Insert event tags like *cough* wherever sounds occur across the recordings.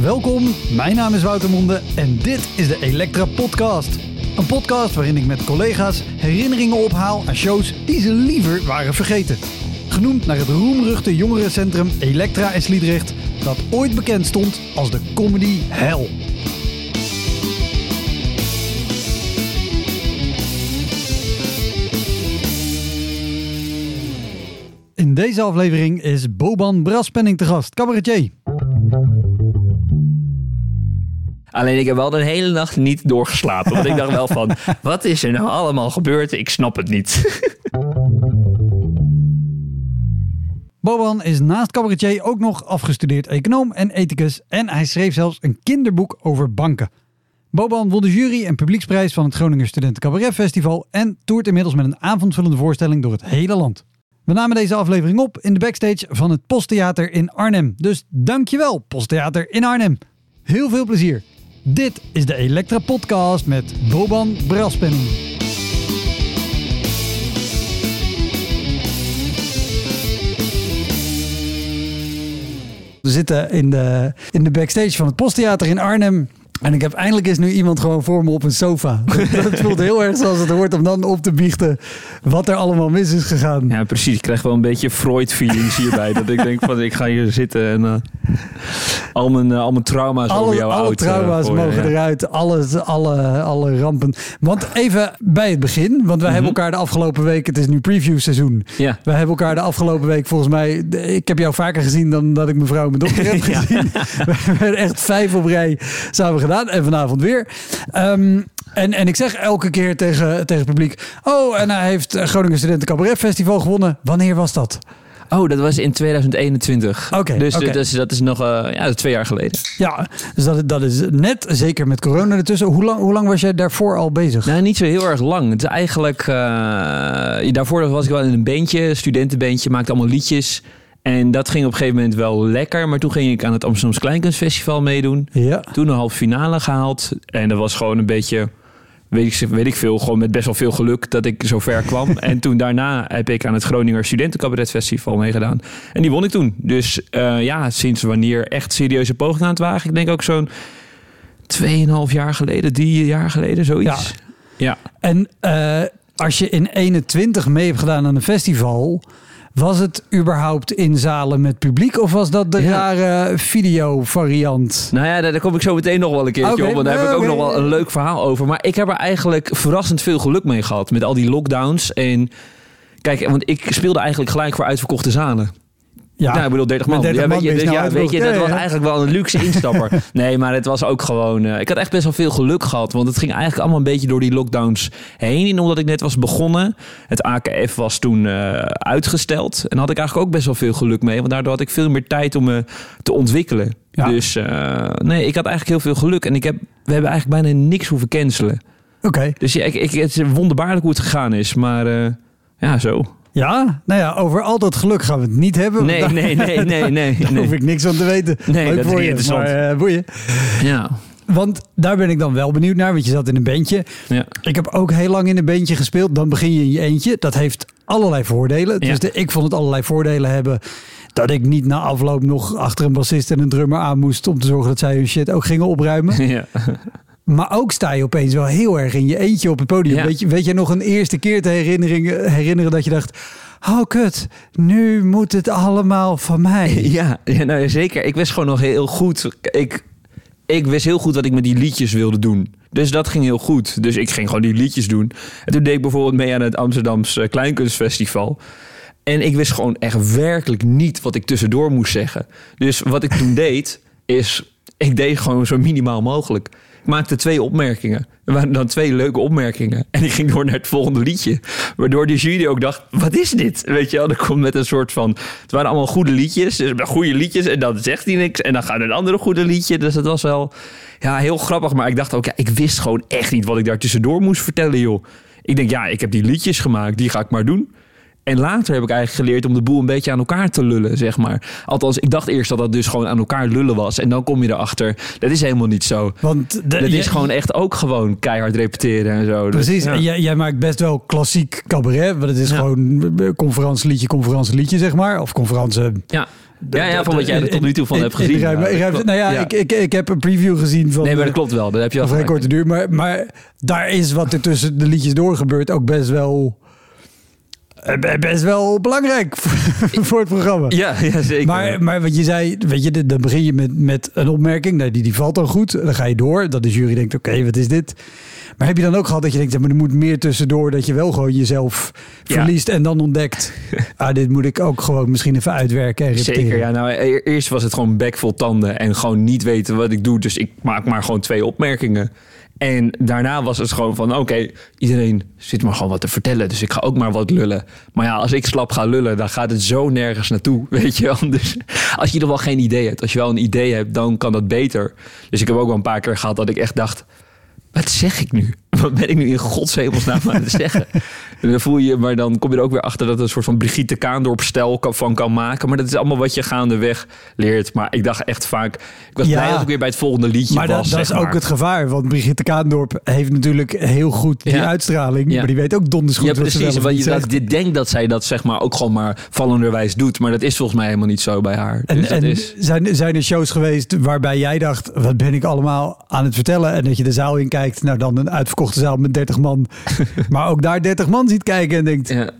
Welkom, mijn naam is Wouter Monde en dit is de Elektra Podcast. Een podcast waarin ik met collega's herinneringen ophaal aan shows die ze liever waren vergeten. Genoemd naar het roemruchte jongerencentrum Elektra in Sliedrecht, dat ooit bekend stond als de comedy hell. In deze aflevering is Boban Braspenning te gast, cabaretier. Alleen ik heb wel de hele nacht niet doorgeslapen. Want ik dacht wel van, *laughs* wat is er nou allemaal gebeurd? Ik snap het niet. *laughs* Boban is naast cabaretier ook nog afgestudeerd econoom en ethicus en hij schreef zelfs een kinderboek over banken. Boban won de jury en publieksprijs van het Groninger Studenten Cabaret Festival en toert inmiddels met een avondvullende voorstelling door het hele land. We namen deze aflevering op in de backstage van het Posttheater in Arnhem. Dus dankjewel Posttheater in Arnhem. Heel veel plezier. Dit is de Elektra Podcast met Boban Braspenning. We zitten in de, in de backstage van het Posttheater in Arnhem. En ik heb eindelijk eens nu iemand gewoon voor me op een sofa. *laughs* Dat voelt heel erg zoals het hoort om dan op te biechten wat er allemaal mis is gegaan. Ja, precies. Ik krijg wel een beetje Freud-feelings hierbij. dat ik denk van, ik ga hier zitten en uh, al, mijn, uh, al mijn trauma's alle, over jou alle oud. trauma's gooien, mogen ja. eruit. Alles, alle, alle rampen. Want even bij het begin. Want wij hebben elkaar de afgelopen week... Het is nu preview seizoen. Ja. We hebben elkaar de afgelopen week volgens mij... Ik heb jou vaker gezien dan dat ik mijn vrouw en mijn dochter *laughs* heb gezien. *laughs* We hebben echt vijf op rij samen gedaan. En vanavond weer. Ehm, en, en ik zeg elke keer tegen, tegen het publiek... Oh, en hij heeft eh, Groningen Studenten Cabaret Festival gewonnen. Wanneer was dat? Oh, dat was in 2021. Oké, dus, oké. dus dat is nog uh, ja, twee jaar geleden. Ja, dus dat, dat is net, zeker met corona ertussen. Hoe lang, hoe lang was jij daarvoor al bezig? Nou, niet zo heel erg lang. Het is eigenlijk... uh, daarvoor was ik wel in een bandje, studentenbandje, maakte allemaal liedjes... En dat ging op een gegeven moment wel lekker. Maar toen ging ik aan het Amsterdamse Kleinkunstfestival meedoen. Ja. Toen een halve finale gehaald. En dat was gewoon een beetje, weet ik, weet ik veel, gewoon met best wel veel geluk dat ik zo ver kwam. *laughs* en toen daarna heb ik aan het Groninger Studentencabaretfestival meegedaan. En die won ik toen. Dus uh, ja, sinds wanneer echt serieuze pogingen aan het wagen. Ik denk ook zo'n 2,5 jaar geleden, drie jaar geleden, zoiets. Ja. ja. En uh, als je in 21 mee hebt gedaan aan een festival... Was het überhaupt in zalen met publiek of was dat de ja. rare video-variant? Nou ja, daar kom ik zo meteen nog wel een keertje okay. op. Want daar heb ik ook okay. nog wel een leuk verhaal over. Maar ik heb er eigenlijk verrassend veel geluk mee gehad met al die lockdowns. En kijk, want ik speelde eigenlijk gelijk voor uitverkochte zalen. Ja, nou, ik bedoel 30 man. 30 ja, weet je, dus, ja, weet je dat was eigenlijk wel een luxe instapper. *laughs* nee, maar het was ook gewoon... Uh, ik had echt best wel veel geluk gehad. Want het ging eigenlijk allemaal een beetje door die lockdowns heen. En omdat ik net was begonnen. Het AKF was toen uh, uitgesteld. En had ik eigenlijk ook best wel veel geluk mee. Want daardoor had ik veel meer tijd om me te ontwikkelen. Ja. Dus uh, nee, ik had eigenlijk heel veel geluk. En ik heb, we hebben eigenlijk bijna niks hoeven cancelen. Oké. Okay. Dus ja, ik, ik, het is wonderbaarlijk hoe het gegaan is. Maar ja, zo. Ja, nou ja, over al dat geluk gaan we het niet hebben. Nee, daar, nee, nee, nee, *laughs* nee. daar nee. hoef ik niks van te weten. Nee, Leuk dat voor is je, interessant. Maar, uh, boeien. Ja. Want daar ben ik dan wel benieuwd naar, want je zat in een bandje. Ja. Ik heb ook heel lang in een bandje gespeeld. Dan begin je in je eentje. Dat heeft allerlei voordelen. Ja. Dus de, ik vond het allerlei voordelen hebben. Dat ik niet na afloop nog achter een bassist en een drummer aan moest... om te zorgen dat zij hun shit ook gingen opruimen. *laughs* Ja. Maar ook sta je opeens wel heel erg in je eentje op het podium. Ja. Weet, je, weet je nog een eerste keer te herinneren, herinneren dat je dacht... Oh kut, nu moet het allemaal van mij. *laughs* Ja, ja nou, zeker. Ik wist gewoon nog heel goed... Ik, ik wist heel goed wat ik met die liedjes wilde doen. Dus dat ging heel goed. Dus ik ging gewoon die liedjes doen. En toen deed ik bijvoorbeeld mee aan het Amsterdamse Kleinkunstfestival. En ik wist gewoon echt werkelijk niet wat ik tussendoor moest zeggen. Dus wat ik toen *laughs* deed, is... Ik deed gewoon zo minimaal mogelijk. Maakte twee opmerkingen. Er waren dan twee leuke opmerkingen. En ik ging door naar het volgende liedje. Waardoor de jury ook dacht, wat is dit? Weet je wel, er komt met een soort van... Het waren allemaal goede liedjes, dus goede liedjes. En dan zegt hij niks. En dan gaat een andere goede liedje. Dus het was wel ja, heel grappig. Maar ik dacht ook, ja, ik wist gewoon echt niet wat ik daar tussendoor moest vertellen, joh. Ik denk, ja, ik heb die liedjes gemaakt, die ga ik maar doen. En later heb ik eigenlijk geleerd om de boel een beetje aan elkaar te lullen, zeg maar. Althans, ik dacht eerst dat dat dus gewoon aan elkaar lullen was. En dan kom je erachter, dat is helemaal niet zo. Want de, dat is gewoon echt ook gewoon keihard repeteren en zo. Dus, Precies, jij, jij, maakt best wel klassiek cabaret. Want het is gewoon conferentieliedje, conferentieliedje, zeg maar. Of conferentie... Ja. Ja, ja, van wat jij er tot nu toe van hebt gezien. nou ja, Ik, ik, ik heb een preview gezien van... Nee, maar dat klopt wel. Dat heb je al vrij korte duur. Maar, maar daar is wat er tussen de liedjes door gebeurt ook best wel eh, best wel belangrijk *laughs* voor het programma. Ja, ja zeker. Maar, maar wat je zei, weet je, dan begin je met, met een opmerking. Nou, die, die valt dan goed. Dan ga je door. Dat de jury denkt, oké, wat is dit? Maar heb je dan ook gehad dat je denkt, maar er moet meer tussendoor. Dat je wel gewoon jezelf verliest en dan ontdekt. *laughs* ah, dit moet ik ook gewoon misschien even uitwerken en repeteren. Zeker, ja. Nou, e-, eerst was het gewoon bek vol tanden en gewoon niet weten wat ik doe. Dus ik maak maar gewoon twee opmerkingen. En daarna was het gewoon van, oké, iedereen zit maar gewoon wat te vertellen. Dus ik ga ook maar wat lullen. Maar ja, als ik slap ga lullen, dan gaat het zo nergens naartoe, *laughs* weet je wel. Dus als je er wel geen idee hebt, als je wel een idee hebt, dan kan dat beter. Dus ik heb ook wel een paar keer gehad dat ik echt dacht, wat zeg ik nu? Wat ben ik nu in godshemelsnaam aan het zeggen? En *laughs* dan voel je, maar dan kom je er ook weer achter dat het een soort van Brigitte Kaandorp stijl van kan maken. Maar dat is allemaal wat je gaandeweg leert. Maar ik dacht echt vaak, ik was blij dat ik weer bij het volgende liedje maar was. Dat, dat is ook het gevaar, want Brigitte Kaandorp heeft natuurlijk heel goed die uitstraling. Maar die weet ook donders goed ja, precies, wat je denkt dat zij dat zeg maar ook gewoon maar vallenderwijs doet. Maar dat is volgens mij helemaal niet zo bij haar. En, dus en is... zijn, zijn er shows geweest waarbij jij dacht, wat ben ik allemaal aan het vertellen? En dat je de zaal in kijkt, nou dan een uitverkochte zaal met 30 man. *laughs* maar ook daar 30 man ziet kijken en denkt... Ja.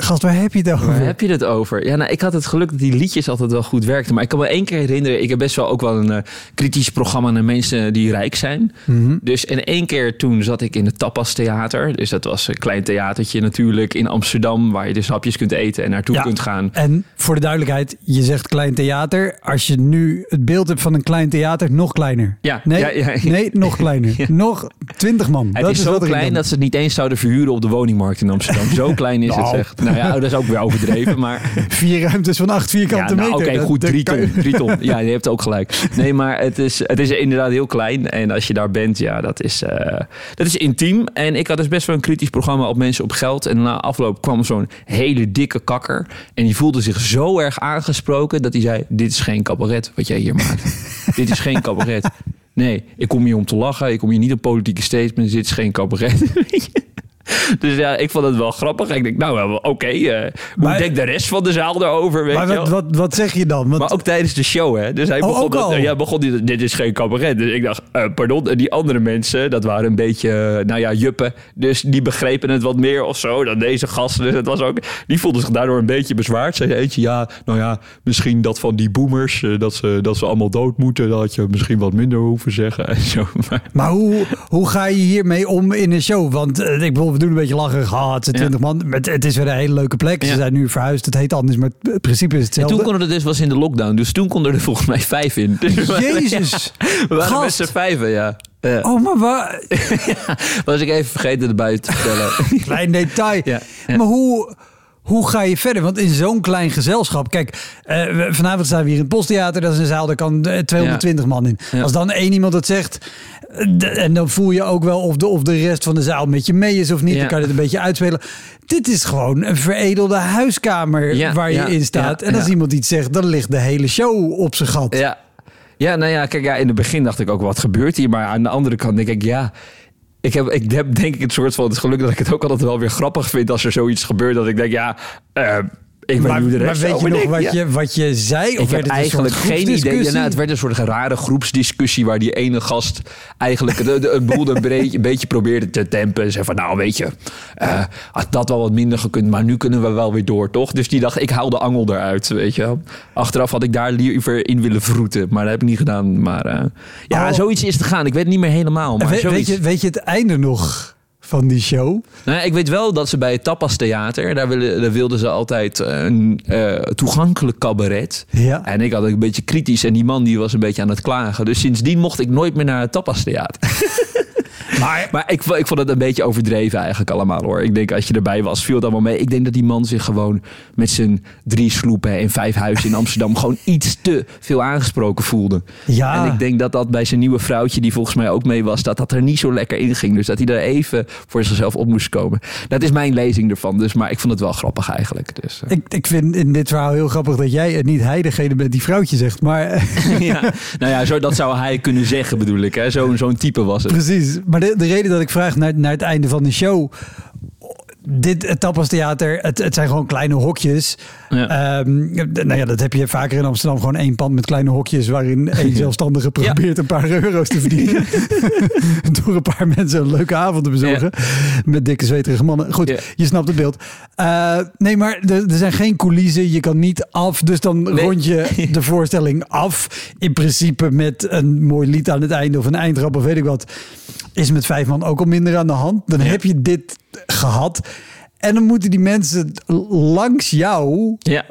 Gast, waar heb je het over? Waar heb je het over? Ja, nou, ik had het geluk dat die liedjes altijd wel goed werkten. Maar ik kan me één keer herinneren, ik heb best wel ook wel een uh, kritisch programma naar mensen die rijk zijn. Mhm. Dus en één keer toen zat ik in het Tapas Theater. Dus dat was een klein theatertje natuurlijk in Amsterdam, waar je dus hapjes kunt eten en naartoe kunt gaan. En voor de duidelijkheid, je zegt klein theater. Als je nu het beeld hebt van een klein theater, nog kleiner. Ja, nee, ja, ja, nee nog kleiner. *laughs* Nog twintig man. Het dat is, zo klein dat ze het niet eens zouden verhuren op de woningmarkt in Amsterdam. Zo *laughs* klein is het nou. echt. Nou ja, dat is ook weer overdreven, maar... *laughs* Vier ruimtes van acht vierkante ja, nou, meter. Oké, goed, drie ton, drie *laughs* ton. Ja, je hebt ook gelijk. Nee, maar het is, het is inderdaad heel klein. En als je daar bent, ja, dat is, uh, dat is intiem. En ik had dus best wel een kritisch programma op mensen op geld. En na afloop kwam zo'n hele dikke kakker. En die voelde zich zo erg aangesproken dat hij zei... dit is geen cabaret wat jij hier maakt. *laughs* dit is geen cabaret. Nee, ik kom hier om te lachen. Ik kom hier niet op politieke statements. Dit is geen cabaret. *laughs* Dus ja, ik vond het wel grappig. Ik denk, nou, oké, okay, uh, eh, hoe denkt de rest van de zaal erover? Weet maar wat, wat, wat, zeg je dan? Want... Maar ook tijdens de show, hè? Dus hij oh, begon, ja, begon dit, dit is geen cabaret. Dus ik dacht, uh, pardon, die andere mensen, dat waren een beetje, nou ja, juppen. Dus die begrepen het wat meer of zo dan deze gasten. Dus het was ook, die voelden zich daardoor een beetje bezwaard. Zei eentje, ja, nou ja, misschien dat van die boomers, uh, dat, ze, dat ze allemaal dood moeten. Dat had je misschien wat minder hoeven zeggen en zo. *laughs* Maar, maar hoe, hoe ga je hiermee om in een show? Want ik wil we doen een beetje lachen. Ah, het zijn 20 man. Het, het is weer een hele leuke plek. Ze zijn nu verhuisd. Het heet anders, maar het principe is hetzelfde. En toen konden er dus was in de lockdown. Dus toen konden er volgens mij vijf in. Dus *laughs* Jezus. *laughs* we waren met z'n vijven, ja. Oh, maar waar? *laughs* was ik even vergeten erbij te vertellen. Klein detail. Maar hoe hoe ga je verder? Want in zo'n klein gezelschap. Kijk, uh, vanavond staan we hier in het Posttheater. Dat is een zaal, daar kan 220 man in. Als dan één iemand dat zegt. Eh, en dan voel je ook wel of de, of de rest van de zaal met je mee is of niet. Dan kan je het een beetje uitspelen. Dit is gewoon een veredelde huiskamer waar je in staat. en als iemand iets zegt, dan ligt de hele show op zijn gat. Ja. Ja, nou ja, kijk, ja, in het begin dacht ik ook, wat gebeurt hier? Maar aan de andere kant denk ik, ja, ik heb, ik heb denk ik het soort van het geluk dat ik het ook altijd wel weer grappig vind als er zoiets gebeurt. Dat ik denk, ja, uh, ik maar, weet je nog wat, je, wat je zei? Of ik heb eigenlijk geen idee. Ja, nou, het werd een soort rare groepsdiscussie waar die ene gast eigenlijk de, de, boel een, beetje, een beetje probeerde te tempen. En zei van, nou weet je, uh, had dat wel wat minder gekund, maar nu kunnen we wel weer door, toch? Dus die dacht, ik haal de angel eruit, weet je Achteraf had ik daar liever in willen vroeten, maar dat heb ik niet gedaan. Maar uh, ja, oh. zoiets is te gaan. Ik weet het niet meer helemaal. Maar weet, weet, je, weet je het einde nog? Van die show. Nou, ik weet wel dat ze bij het Tapas Theater, daar, willen, daar wilden ze altijd een uh, toegankelijk cabaret. Ja. En ik had een beetje kritisch en die man die was een beetje aan het klagen. Dus sindsdien mocht ik nooit meer naar het Tapas Theater. *laughs* Maar, maar ik, ik vond het een beetje overdreven eigenlijk allemaal hoor. Ik denk als je erbij was, viel het allemaal mee. Ik denk dat die man zich gewoon met zijn drie sloepen en vijf huizen in Amsterdam gewoon iets te veel aangesproken voelde. Ja. En ik denk dat dat bij zijn nieuwe vrouwtje, die volgens mij ook mee was, dat dat er niet zo lekker in ging. Dus dat hij er even voor zichzelf op moest komen. Dat is mijn lezing ervan. Dus, maar ik vond het wel grappig eigenlijk. Dus, uh. ik, ik vind in dit verhaal heel grappig dat jij het niet hij degene bent die vrouwtje zegt. Maar... *laughs* ja, nou ja, zo, dat zou hij kunnen zeggen bedoel ik. Zo'n zo'n type was het. Precies. Maar de, de reden dat ik vraag naar, naar het einde van de show dit het het, het zijn gewoon kleine hokjes. Ja. Um, nou ja, dat heb je vaker in Amsterdam. Gewoon één pand met kleine hokjes... waarin *laughs* één zelfstandige probeert ja. een paar euro's te verdienen. *laughs* Door een paar mensen een leuke avond te bezorgen. Ja. Met dikke zweterige mannen. Goed, je snapt het beeld. Uh, nee, maar er, er, zijn geen coulissen. Je kan niet af. Dus dan nee. rond je *laughs* de voorstelling af. In principe met een mooi lied aan het einde... of een eindrap of weet ik wat. Is met vijf man ook al minder aan de hand. Dan heb je dit gehad. En dan moeten die mensen langs jou ja.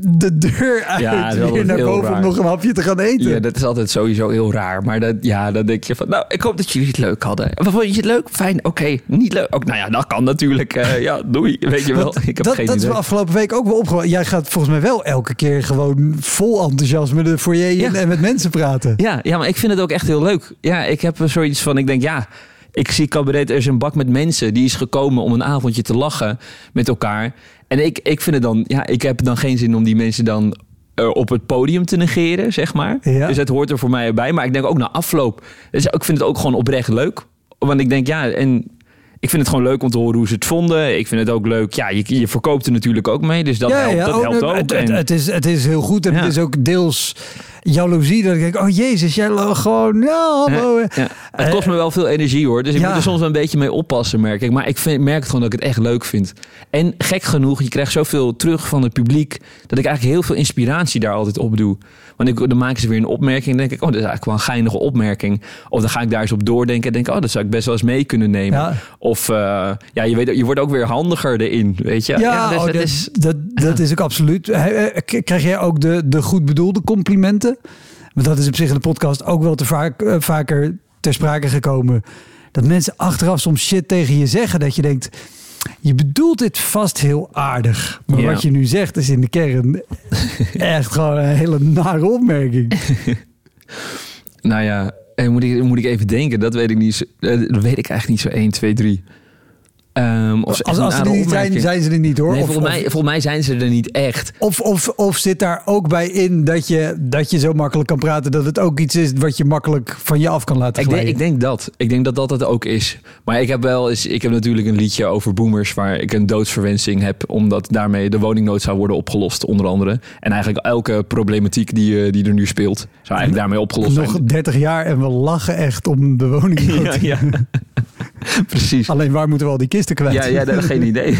de deur uit Ja, weer naar boven raar. om nog een hapje te gaan eten. Ja, dat is altijd sowieso heel raar. Maar dat, ja, dan denk je van, nou, ik hoop dat jullie het leuk hadden. Wat vond je het leuk? Fijn, oké. Niet leuk? Ook, nou ja, dat kan natuurlijk. Uh, ja, doei, weet je wel. Ik heb dat, geen dat is idee. me afgelopen week ook wel opgevallen. Jij gaat volgens mij wel elke keer gewoon vol enthousiasme de foyer in Ja. en met mensen praten. Ja, ja, maar ik vind het ook echt heel leuk. Ja, ik heb zoiets van, ik denk, ja... Ik zie cabaret, er is een bak met mensen die is gekomen om een avondje te lachen met elkaar. En ik, ik vind het dan, ja, ik heb dan geen zin om die mensen dan uh, op het podium te negeren, zeg maar. Ja. Dus het hoort er voor mij bij. Maar ik denk ook na afloop, dus ik vind het ook gewoon oprecht leuk. Want ik denk, ja, en ik vind het gewoon leuk om te horen hoe ze het vonden. Ik vind het ook leuk, ja, je, je verkoopt er natuurlijk ook mee. Dus dat ja, helpt, ja. dat Oh, helpt ook. Het, het, En- het is, het is heel goed. En Ja. het is ook deels jaloezie. Dat ik denk, oh jezus, jij gewoon, hallo. Ja. Het kost me wel veel energie hoor. Dus ik ja. moet er soms wel een beetje mee oppassen, merk ik. Maar ik vind, merk het gewoon dat ik het echt leuk vind. En gek genoeg, je krijgt zoveel terug van het publiek... dat ik eigenlijk heel veel inspiratie daar altijd op doe. Want ik, dan maken ze weer een opmerking en denk ik... oh, dat is eigenlijk wel een geinige opmerking. Of dan ga ik daar eens op doordenken en denk ik... oh, dat zou ik best wel eens mee kunnen nemen. Of uh, ja, je, weet, je wordt ook weer handiger erin, weet je. Ja, dus oh, dat is... dat, dat is ook absoluut. Eh, Krijg jij ook de, de goed bedoelde complimenten? Want dat is op zich in de podcast ook wel te vaak, eh, vaker ter sprake gekomen. Dat mensen achteraf soms shit tegen je zeggen. Dat je denkt, je bedoelt dit vast heel aardig. Maar Ja. wat je nu zegt is in de kern *laughs* echt gewoon een hele nare opmerking. *laughs* Nou ja, moet ik, moet ik even denken. Dat weet ik niet. eh, Dat weet ik eigenlijk niet zo 1, 2, 3. Ehm, of Als, als ze er niet zijn, opmerking. zijn ze er niet hoor. Nee, Of- volgens, mij, volgens mij zijn ze er niet echt. Of, of, of zit daar ook bij in dat je, dat je zo makkelijk kan praten dat het ook iets is wat je makkelijk van je af kan laten Ik denk, ik denk dat. Ik denk dat dat het ook is. Maar ik heb wel eens, ik heb natuurlijk een liedje over boomers waar ik een doodsverwensing heb, omdat daarmee de woningnood zou worden opgelost, onder andere. En eigenlijk elke problematiek die, eh, die er nu speelt, zou eigenlijk daarmee opgelost Nog zijn. 30 jaar en we lachen echt om de *laughs* woning. Ja, ja. *laughs* Precies. Alleen waar moeten we al die kisten kwijt? Ja, ja, dat, geen idee.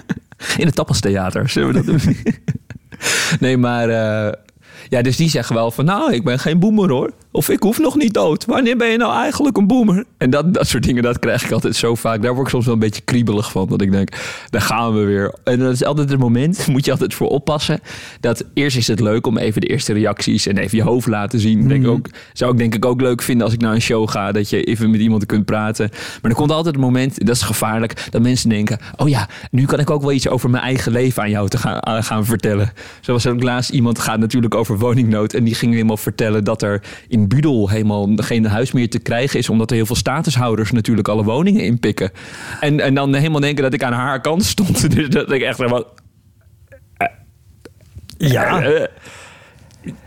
*laughs* In het Tappastheater, zullen we dat doen? *laughs* nee, maar... ja, dus die zeggen wel van... Nou, ik ben geen boemer hoor. Of ik hoef nog niet dood. Wanneer ben je nou eigenlijk een boemer? En dat, dat soort dingen, dat krijg ik altijd zo vaak. Daar word ik soms wel een beetje kriebelig van. Dat ik denk, daar gaan we weer. En dat is altijd het moment, *laughs* moet je altijd voor oppassen. Dat eerst is het leuk om even de eerste reacties... en even je hoofd laten zien. Denk ik ook, zou ik denk ik ook leuk vinden als ik naar een show ga... dat je even met iemand kunt praten. Maar er komt altijd een moment, dat is gevaarlijk... dat mensen denken, oh ja, nu kan ik ook wel iets over mijn eigen leven aan jou te gaan, aan gaan vertellen. Zoals ook laatst iemand gaat natuurlijk over woningnood... en die ging helemaal vertellen dat er in Budel helemaal geen huis meer te krijgen is... omdat er heel veel statushouders natuurlijk alle woningen inpikken. En, en dan helemaal denken dat ik aan haar kant stond. *laughs* Dus dat ik echt helemaal... Ja. Eh,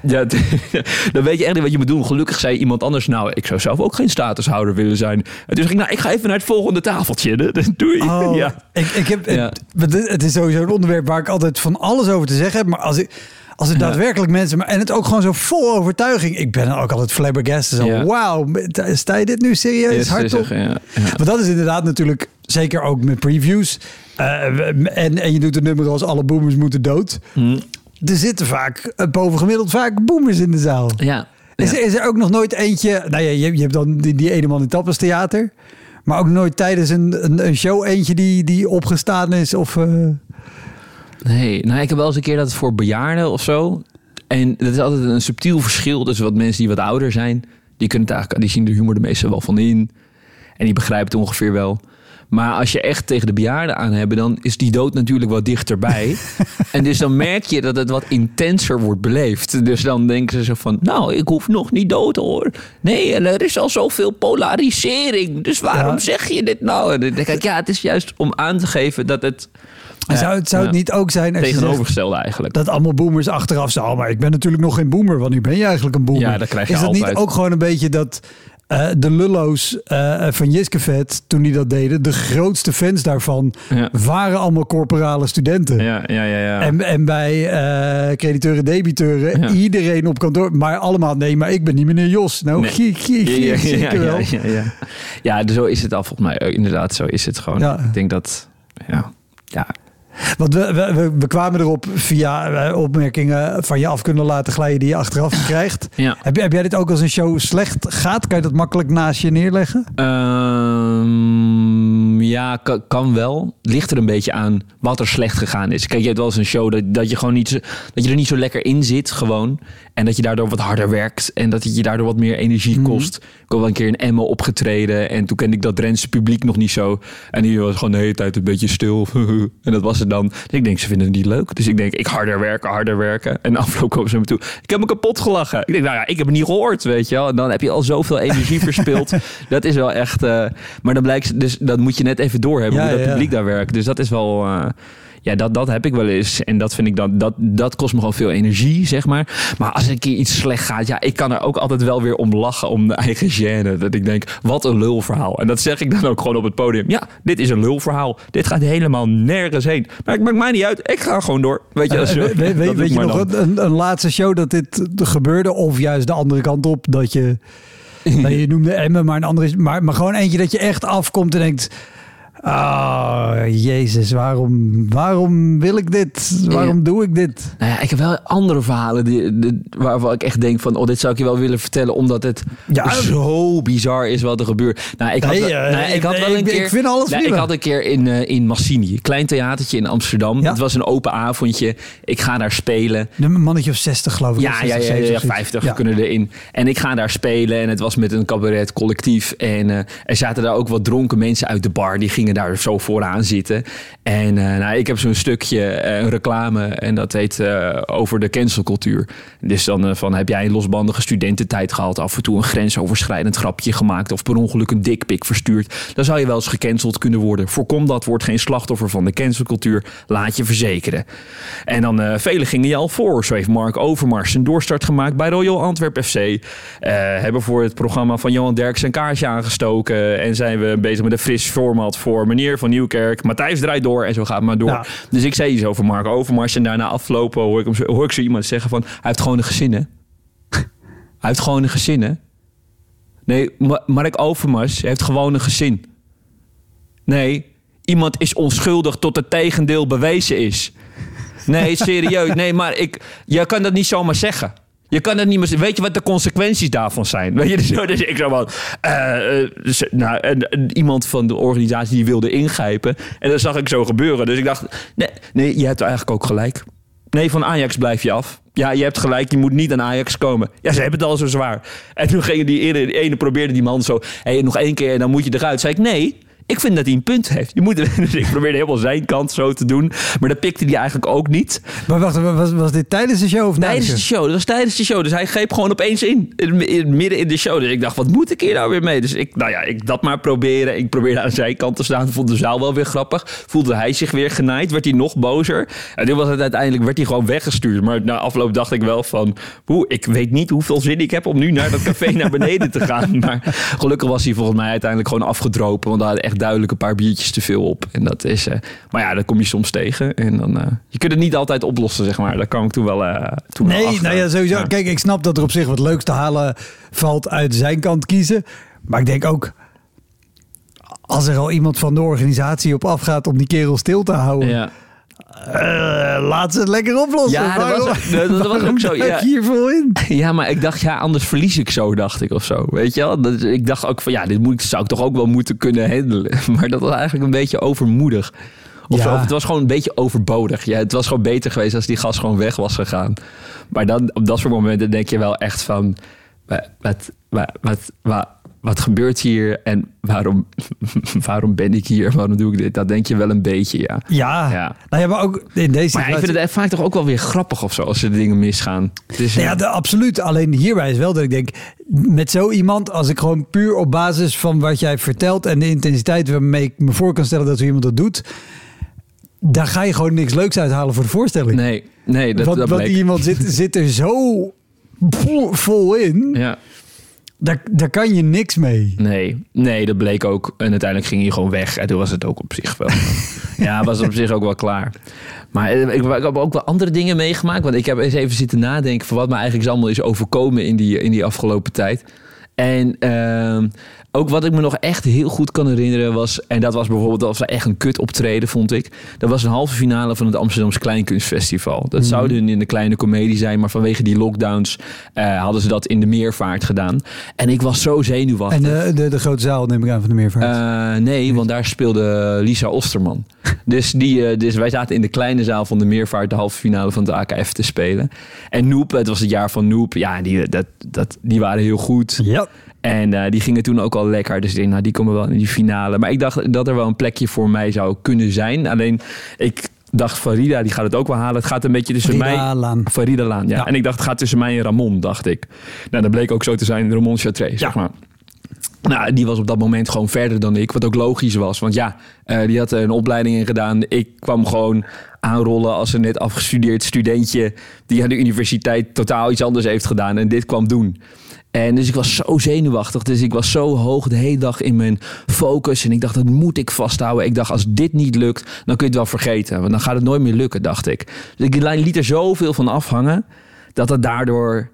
Ja, *laughs* dan weet je echt niet wat je moet doen. Gelukkig zei iemand anders, nou, ik zou zelf ook geen statushouder willen zijn. En toen zei ik, nou, ik ga even naar het volgende tafeltje. *laughs* Doei. Oh, Ja. ik, ik heb, Ja. het, het is sowieso een onderwerp waar ik altijd van alles over te zeggen heb. Maar als ik, als er daadwerkelijk mensen... Maar, en het ook gewoon zo vol overtuiging. Ik ben ook altijd flabbergasted. Zo, Ja. wauw, sta je dit nu serieus hardop? ja. Want dat is inderdaad natuurlijk, zeker ook met previews. eh, en, en je doet een nummer als alle boomers moeten dood. Hm. Er zitten vaak, eh, bovengemiddeld vaak boomers in de zaal. Ja. Is, Ja. er, is er ook nog nooit eentje... Nou ja, je, je hebt dan die, die ene man in het Tappers Theater. Maar ook nooit tijdens een, een, een show eentje die, die opgestaan is of... eh, Nee, nou, ik heb wel eens een keer dat het voor bejaarden of zo. En dat is altijd een subtiel verschil tussen wat mensen die wat ouder zijn. Die, kunnen het eigenlijk, die zien de humor de meeste wel van in. En die begrijpen het ongeveer wel. Maar als je echt tegen de bejaarden aan hebt, dan is die dood natuurlijk wat dichterbij. *laughs* en dus dan merk je dat het wat intenser wordt beleefd. Dus dan denken ze zo van, nou, ik hoef nog niet dood hoor. Nee, en er is al zoveel polarisering. Dus waarom Ja. zeg je dit nou? En dan denk ik, ja, het is juist om aan te geven dat het... en zou het, zou het niet ook zijn als Tegenovergestelde eigenlijk. dat allemaal boomers achteraf zeggen... "Oh, maar ik ben natuurlijk nog geen boomer, want nu ben je eigenlijk een boomer. Ja, dat krijg je Is dat niet ook gewoon een beetje dat... eh, de lullo's eh, van Jiskevet, toen die dat deden, de grootste fans daarvan Ja. waren allemaal corporale studenten. Ja, ja, ja. ja. En, en bij eh crediteuren, debiteuren, Ja. iedereen op kantoor, maar allemaal, nee, maar ik ben niet meneer Jos. Nou, Nee. gie, gie, gie, ja, ja, zeker ja, wel. ja, ja, ja. Ja, zo is het al volgens mij. Inderdaad, zo is het gewoon. Ja. Ik denk dat... Ja, ja. Want we, we, we, kwamen erop via eh, opmerkingen van je af kunnen laten glijden die je achteraf *laughs* krijgt. Ja. Heb, heb jij dit ook als een show slecht gaat? Kan je dat makkelijk naast je neerleggen? Ehm, ja, kan, kan wel. Ligt er een beetje aan wat er slecht gegaan is. Kijk, je hebt wel eens een show dat, dat je gewoon niet, zo- dat je er niet zo lekker in zit, gewoon. En dat je daardoor wat harder werkt. En dat het je daardoor wat meer energie kost. Ik heb wel een keer in Emmen opgetreden. En toen kende ik dat Drentse publiek nog niet zo. En die was gewoon de hele tijd een beetje stil. *laughs* en dat was het dan. Dus ik denk, ze vinden het niet leuk. Dus ik denk, ik harder werken, harder werken. En afloop komen ze me toe. Ik heb me kapot gelachen. Ik denk, nou ja, ik heb het niet gehoord, weet je wel. En dan heb je al zoveel energie *laughs* verspild. Dat is wel echt... eh, maar dan blijkt, dus dat moet je net even doorhebben Ja, hoe dat ja, publiek daar werkt. Dus dat is wel... eh, ja, dat, dat heb ik wel eens. En dat vind ik dan, dat, dat kost me gewoon veel energie, zeg maar. Maar als een keer iets slecht gaat, ja, ik kan er ook altijd wel weer om lachen, om de eigen gêne. Dat ik denk, wat een lulverhaal. En dat zeg ik dan ook gewoon op het podium. Ja, dit is een lulverhaal. Dit gaat helemaal nergens heen. Maar het maakt mij niet uit. Ik ga gewoon door. Weet je, Eh, we- we- dat weet ik je nog een laatste show dat dit gebeurde? Of juist de andere kant op, dat je... *laughs* nou, je noemde Emmen, maar een andere is... Maar, maar gewoon eentje dat je echt afkomt en denkt... Ah, jezus, waarom, waarom wil ik dit? Waarom doe ik dit? Nou ja, ik heb wel andere verhalen die, die- waarvan ik echt denk van... oh, dit zou ik je wel willen vertellen... omdat het Ja. zo bizar is wat er gebeurt. Nou, ik had, Nee, wel- eh, nou, ik had wel een keer... ik vind alles nou. Ik had een keer in, eh, in Massini, een klein theatertje in Amsterdam. Het was een open avondje. Ik ga daar spelen. Een mannetje of 60 geloof ik. Ja, of ja, 60, ja, ja, 70, ja, zoiets. 50 Ja. kunnen erin. En ik ga daar spelen en het was met een cabaret collectief. En eh, er zaten daar ook wat dronken mensen uit de bar. Die gingen daar zo vooraan zitten. En eh, nou, ik heb zo'n stukje, eh, reclame. En dat heet eh, over de cancelcultuur. Dus dan van, heb jij een losbandige studententijd gehad? Af en toe een grensoverschrijdend grapje gemaakt. Of per ongeluk een dikpik verstuurd. Dan zou je wel eens gecanceld kunnen worden. Voorkom dat, word geen slachtoffer van de cancelcultuur. Laat je verzekeren. En dan, velen gingen je al voor. Zo heeft Mark Overmars een doorstart gemaakt bij Royal Antwerp FC. Hebben voor het programma van Johan Derks een kaarsje aangestoken. En zijn we bezig met een fris format voor meneer van Nieuwkerk. Matthijs draait door en zo gaat het maar door. Ja. Dus ik zei iets over Mark Overmars. En daarna aflopen hoor ik, hem zo, hoor ik zo iemand zeggen van... Hij heeft gewoon een gezin, hè? *laughs* Hij heeft gewoon een gezin, hè? Nee, Ma- Mark Overmars heeft gewoon een gezin. Nee, iemand is onschuldig tot het tegendeel bewezen is. Nee, serieus. *laughs* Nee, maar ik, je kan dat niet zomaar zeggen. Je kan dat niet meer. Weet je wat de consequenties daarvan zijn? Weet je, *laughs* dus, dus ik zo van... eh, eh, dus, nou, en iemand van de organisatie die wilde ingrijpen. En dat zag ik zo gebeuren. Dus ik dacht, nee, nee je hebt eigenlijk ook gelijk. Nee, van Ajax blijf je af. Ja, je hebt gelijk, je moet niet aan Ajax komen. Ja, ze hebben het al zo zwaar. En toen gingen die ene, die ene probeerde die man zo... Hey, nog één keer en dan moet je eruit. Zei ik, nee, ik vind dat hij een punt heeft. Je moet, *laughs* dus ik probeerde helemaal zijn kant zo te doen. Maar dat pikte hij eigenlijk ook niet. Maar wacht, was, was dit tijdens de show of Tijdens de show? dat was tijdens de show. Dus hij greep gewoon opeens in, in, in- midden in de show. Dus ik dacht, wat moet ik hier nou weer mee? Dus ik, nou ja, ik dat maar proberen. Ik probeerde aan zijn kant te staan. Vond de zaal wel weer grappig. Voelde hij zich weer genaaid. Werd hij nog bozer. En toen was het uiteindelijk, werd hij gewoon weggestuurd. Maar na afloop dacht ik wel van, hoe, ik weet niet hoeveel zin ik heb om nu naar dat café naar beneden te gaan. *laughs* Maar gelukkig was hij volgens mij uiteindelijk gewoon afgedropen. Want daar hadden echt duidelijk een paar biertjes te veel op. En dat is, eh, maar ja, dat kom je soms tegen. En dan, eh, je kunt het niet altijd oplossen, zeg maar. Daar kwam ik toen wel, eh toen Nee, nou ja, sowieso. Ja. Kijk, ik snap dat er op zich wat leuks te halen valt uit zijn kant kiezen. Maar ik denk ook, als er al iemand van de organisatie op afgaat om die kerel stil te houden. Ja. Eh, laat ze het lekker oplossen. Ja, dat was ook- dat- *laughs* dat was ook waarom zo, ja. je hier vol in? Ja, maar ik dacht, ja, anders verlies ik zo, dacht ik of zo. Weet je wel? Dat, ik dacht ook van, ja, dit moet, zou ik toch ook wel moeten kunnen handelen. *laughs* Maar dat was eigenlijk een beetje overmoedig. Of, Ja. zo, of het was gewoon een beetje overbodig. Ja, het was gewoon beter geweest als die gas gewoon weg was gegaan. Maar dan, op dat soort momenten denk je wel echt van... Wat, wat, wat, wat, wat, gebeurt hier en waarom, *laughs* waarom ben ik hier? Waarom doe ik dit? Dat denk je wel een beetje, ja. Ja. Ja. Nou ja, maar ook in deze Maar ja, ik situatie- vind het vaak toch ook wel weer grappig of zo... als er dingen misgaan. Het is, Ja, de, absoluut. Alleen hierbij is wel dat ik denk, met zo iemand, als ik gewoon puur op basis van wat jij vertelt en de intensiteit waarmee ik me voor kan stellen dat zo iemand dat doet, daar ga je gewoon niks leuks uithalen voor de voorstelling. Nee, nee, dat, want dat want iemand zit, zit er zo vol in, Ja. Daar, daar kan je niks mee. Nee, nee, dat bleek ook. En uiteindelijk ging hij gewoon weg. En toen was het ook op zich wel. *laughs* ja, was het op zich ook wel klaar. Maar eh, ik, ik heb ook wel andere dingen meegemaakt. Want ik heb eens even zitten nadenken van wat me eigenlijk allemaal is overkomen in die, in die afgelopen tijd. En ehm, ook wat ik me nog echt heel goed kan herinneren was... en dat was bijvoorbeeld dat was echt een kut optreden, vond ik. Dat was een halve finale van het Amsterdamse Kleinkunstfestival. Dat zou dan in de kleine komedie zijn... maar vanwege die lockdowns eh, hadden ze dat in de meervaart gedaan. En ik was zo zenuwachtig. En de, de, de grote zaal neem ik aan van de meervaart. Eh, nee, want daar speelde Lisa Osterman. *laughs* dus, die, eh, dus wij zaten in de kleine zaal van de Meervaart de halve finale van de AKF te spelen. En Noep, het was het jaar van Noep. Ja, die, dat, dat, die waren heel goed. ja. En eh, die gingen toen ook al lekker. Dus ik denk, nou, die komen wel in die finale. Maar ik dacht dat er wel een plekje voor mij zou kunnen zijn. Alleen, ik dacht, Farida, die gaat het ook wel halen. Het gaat een beetje tussen mij... Laan. Farida Laan, ja. Ja. En ik dacht, het gaat tussen mij en Ramon, dacht ik. Nou, dat bleek ook zo te zijn. Ramon Chartré, zeg maar. Nou, die was op dat moment gewoon verder dan ik. Wat ook logisch was. Want ja, eh, die had een opleiding in gedaan. Ik kwam gewoon aanrollen als een net afgestudeerd studentje... die aan de universiteit totaal iets anders heeft gedaan. En dit kwam doen. En dus ik was zo zenuwachtig. Dus ik was zo hoog de hele dag in mijn focus. En ik dacht, dat moet ik vasthouden. Ik dacht, als dit niet lukt, dan kun je het wel vergeten. Want dan gaat het nooit meer lukken, dacht ik. Dus ik liet er zoveel van afhangen... dat het daardoor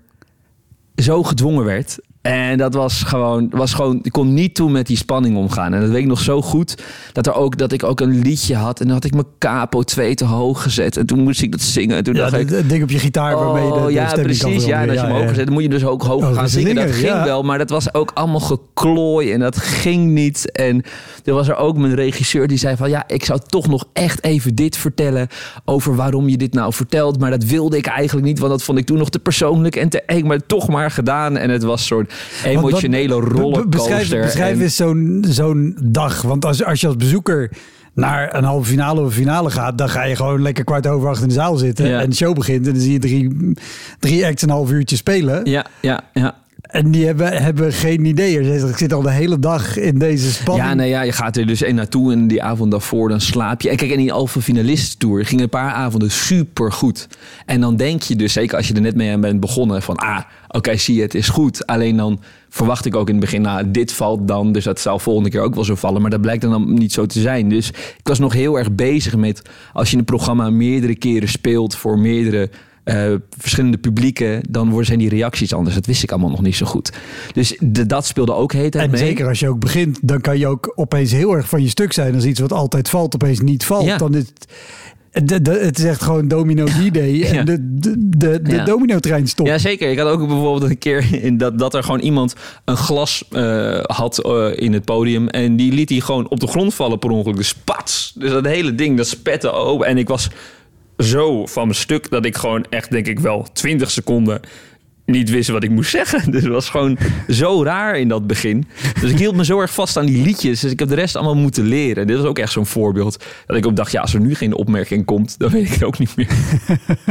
zo gedwongen werd. En dat was gewoon, was gewoon, ik kon niet toe met die spanning omgaan. En dat weet ik nog zo goed, dat, er ook, dat ik ook een liedje had. En dan had ik mijn capo 2 te hoog gezet. En toen moest ik dat zingen. En toen Ja, dacht ik, de ding op je gitaar waarmee je de, Oh de ja, precies. Ja, en als je hem hoog zet, dan moet je dus ook hoog Oh, gaan zingen. Dat ging ja. wel, maar dat was ook allemaal geklooi en dat ging niet. En er was er ook mijn regisseur die zei van... ja, ik zou toch nog echt even dit vertellen over waarom je dit nou vertelt. Maar dat wilde ik eigenlijk niet, want dat vond ik toen nog te persoonlijk en te eng. Maar toch maar gedaan. En het was soort emotionele rollercoaster. Beschrijf, beschrijf En- eens zo'n zo'n dag. Want als, als je als bezoeker naar een halve finale of een finale gaat... dan ga je gewoon lekker kwart over acht in de zaal zitten... Ja. en de show begint en dan zie je drie, drie acts een half uurtje spelen. Ja, ja, ja. En die hebben, hebben geen idee. Ik zit al de hele dag in deze spanning. Ja, nee, ja, je gaat er dus één naartoe en die avond daarvoor dan slaap je. En kijk, in die Alpha Finalist Tour gingen een paar avonden super goed. En dan denk je dus, zeker als je er net mee aan bent begonnen, van ah, oké, zie je, het is goed. Alleen dan verwacht ik ook in het begin, nou, dit valt dan, dus dat zal volgende keer ook wel zo vallen. Maar dat blijkt dan, dan niet zo te zijn. Dus ik was nog heel erg bezig met, als je een programma meerdere keren speelt voor meerdere eh, verschillende publieken, dan worden zijn die reacties anders. Dat wist ik allemaal nog niet zo goed. Dus de, dat speelde ook heet En mee. zeker als je ook begint, dan kan je ook opeens heel erg van je stuk zijn. Als iets wat altijd valt, opeens niet valt. Ja. Dan is het, de, de- het is echt gewoon domino D-day. En Ja. de, de, de, de Ja. domino-trein stopt. Ja, zeker. Ik had ook bijvoorbeeld een keer in dat, dat er gewoon iemand een glas eh, had eh, in het podium. En die liet hij gewoon op de grond vallen per ongeluk. Dus pats. Dus dat hele ding, dat spette open. En ik was zo van mijn stuk dat ik gewoon echt, denk ik wel, 20 seconden niet wist wat ik moest *laughs* zeggen. Dus het was gewoon zo raar in dat begin. Dus ik hield me zo erg vast aan die liedjes. Dus ik heb de rest allemaal moeten leren. Dit was ook echt zo'n voorbeeld. Dat ik ook dacht, ja, als er nu geen opmerking komt, dan weet ik het ook niet meer.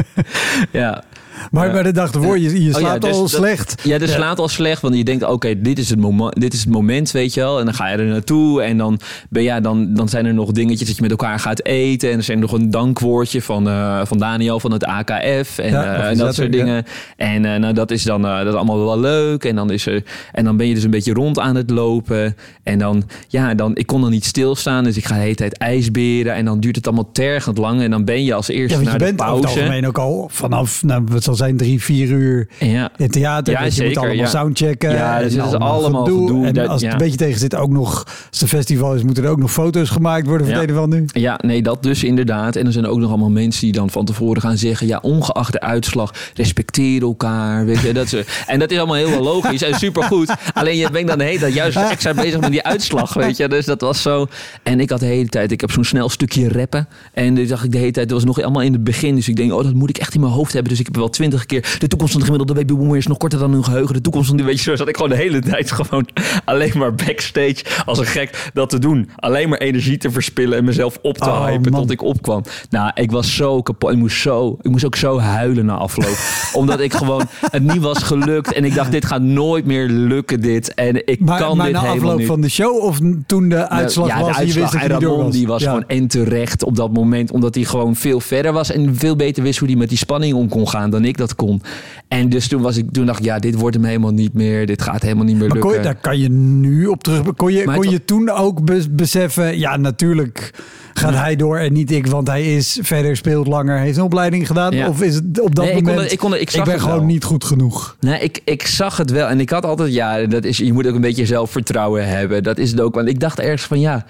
*laughs* ja. Maar Ja. bij de dag ervoor, je, je Oh ja, slaapt dus al slecht. Ja, dat slaat al slecht, want je denkt, oké, dit is het moment, dit is het moment, weet je wel. En dan ga je er naartoe en dan, ben, ja, dan, dan zijn er nog dingetjes dat je met elkaar gaat eten. En er zijn nog een dankwoordje van, eh, van Daniel van het AKF en, Ja, eh, en dat soort ja. dingen. En eh, nou, dat is dan dat is allemaal wel leuk. En dan, is er, en dan ben je dus een beetje rond aan het lopen. En dan, ja, dan, ik kon dan niet stilstaan, dus ik ga de hele tijd ijsberen. En dan duurt het allemaal tergend lang. En dan ben je als Ja, eerste want je naar de bent over het pauze. algemeen ook al vanaf, nou, wat zal zijn drie, vier uur Ja. in theater. Ja, dus je moet allemaal ja. soundchecken. Ja, dus en het is allemaal gedoe. En Dat- als het een beetje tegen zit, ook nog, als het festival is, moeten er ook nog foto's gemaakt worden van het en ander. Ja, nee, dat dus inderdaad. En er zijn ook nog allemaal mensen die dan van tevoren gaan zeggen... ja, ongeacht de uitslag, respecteer elkaar. Weet je, dat ze, *laughs* en dat is allemaal heel logisch en supergoed. Alleen je bent dan de hele tijd juist *laughs* extra bezig met die uitslag, weet je. Dus dat was zo... En ik had de hele tijd... Ik heb zo'n snel stukje rappen. En toen dacht ik de hele tijd... Dat was nog allemaal in het begin. Dus ik denk, oh, dat moet ik echt in mijn hoofd hebben. Dus ik heb wel twintig keer... De toekomst van de gemiddelde babyboomer is nog korter dan hun geheugen. De toekomst van die... Weet je, zo zat ik gewoon de hele tijd gewoon... alleen maar backstage als een gek dat te doen. Alleen maar energie te verspillen en mezelf op te Oh, hypen man. tot ik opkwam. Nou, ik was zo kapot. Ik moest, zo, ik moest ook zo huilen na afloop. *laughs* Omdat ik gewoon... Het niet was gelukt. En ik dacht, dit gaat nooit meer lukken, dit. En ik Maar, kan maar dit na helemaal afloop niet. van de show of toen de uitslag ja, de was en je uitslag. wist dat was? die was Ja. gewoon en terecht op dat moment. Omdat hij gewoon veel verder was. En veel beter wist hoe hij met die spanning om kon gaan dan ik dat kon. En dus toen, was ik, toen dacht ik, ja, dit wordt hem helemaal niet meer. Dit gaat helemaal niet meer Maar kon je, lukken. daar kan je nu op terug. Kon je, Maar kon je toen ook bes- beseffen, ja, natuurlijk gaat hij door en niet ik, want hij is verder, speelt langer, heeft een opleiding gedaan? Ja. Of is het op dat Nee, ik kon moment, het- ik kon het- ik zag ben het gewoon wel. niet goed genoeg? Nee, ik, ik zag het wel. En ik had altijd, ja, dat is, je moet ook een beetje zelfvertrouwen hebben. Dat is het ook. Want ik dacht ergens van, ja,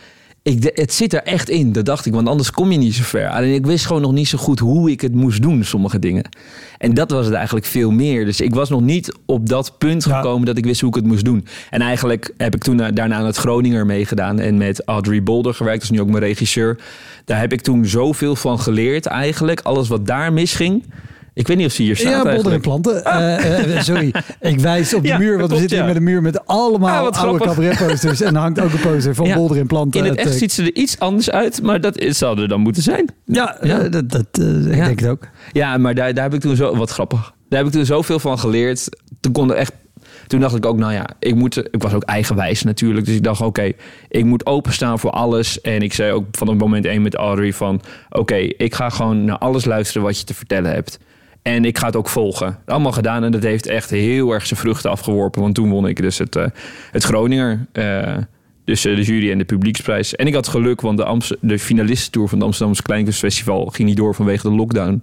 ik, het zit er echt in. Dat dacht ik, want anders kom je niet zo ver. Alleen ik wist gewoon nog niet zo goed hoe ik het moest doen, sommige dingen. En dat was het eigenlijk veel meer. Dus ik was nog niet op dat punt Ja. gekomen dat ik wist hoe ik het moest doen. En eigenlijk heb ik toen na- daarna aan het Groninger meegedaan en met Audrey Bolder gewerkt. Dat is nu ook mijn regisseur. Daar heb ik toen zoveel van geleerd eigenlijk. Alles wat daar misging. Ik weet niet of ze hier staat Ja, bolder en planten. Eh, eh, sorry, ik wijs op de *laughs* Ja, muur, want we klopt, zitten hier ja. met een muur met allemaal Ah, oude cabaretposters. En er hangt ook een poster van Ja. bolder en planten. In het echt eh, ziet ze er iets anders uit, maar dat zou er dan moeten zijn. Ja, Ja. eh, dat, dat, eh, ik denk het ook. Ja, maar daar, daar heb ik toen zo... Wat grappig. Daar heb ik toen zoveel van geleerd. Toen kon er echt... Toen dacht ik ook, nou ja, ik, moet, ik was ook eigenwijs natuurlijk. Dus ik dacht, oké, ik moet openstaan voor alles. En ik zei ook van het moment één met Audrey van... Oké, ik ga gewoon naar alles luisteren wat je te vertellen hebt. En ik ga het ook volgen. Allemaal gedaan en dat heeft echt heel erg zijn vruchten afgeworpen. Want toen won ik dus het, eh, het Groninger... eh, dus eh, de jury en de publieksprijs. En ik had geluk, want de, Amst de finalistentour van het Amsterdamse Kleinkunstfestival ging niet door vanwege de lockdown.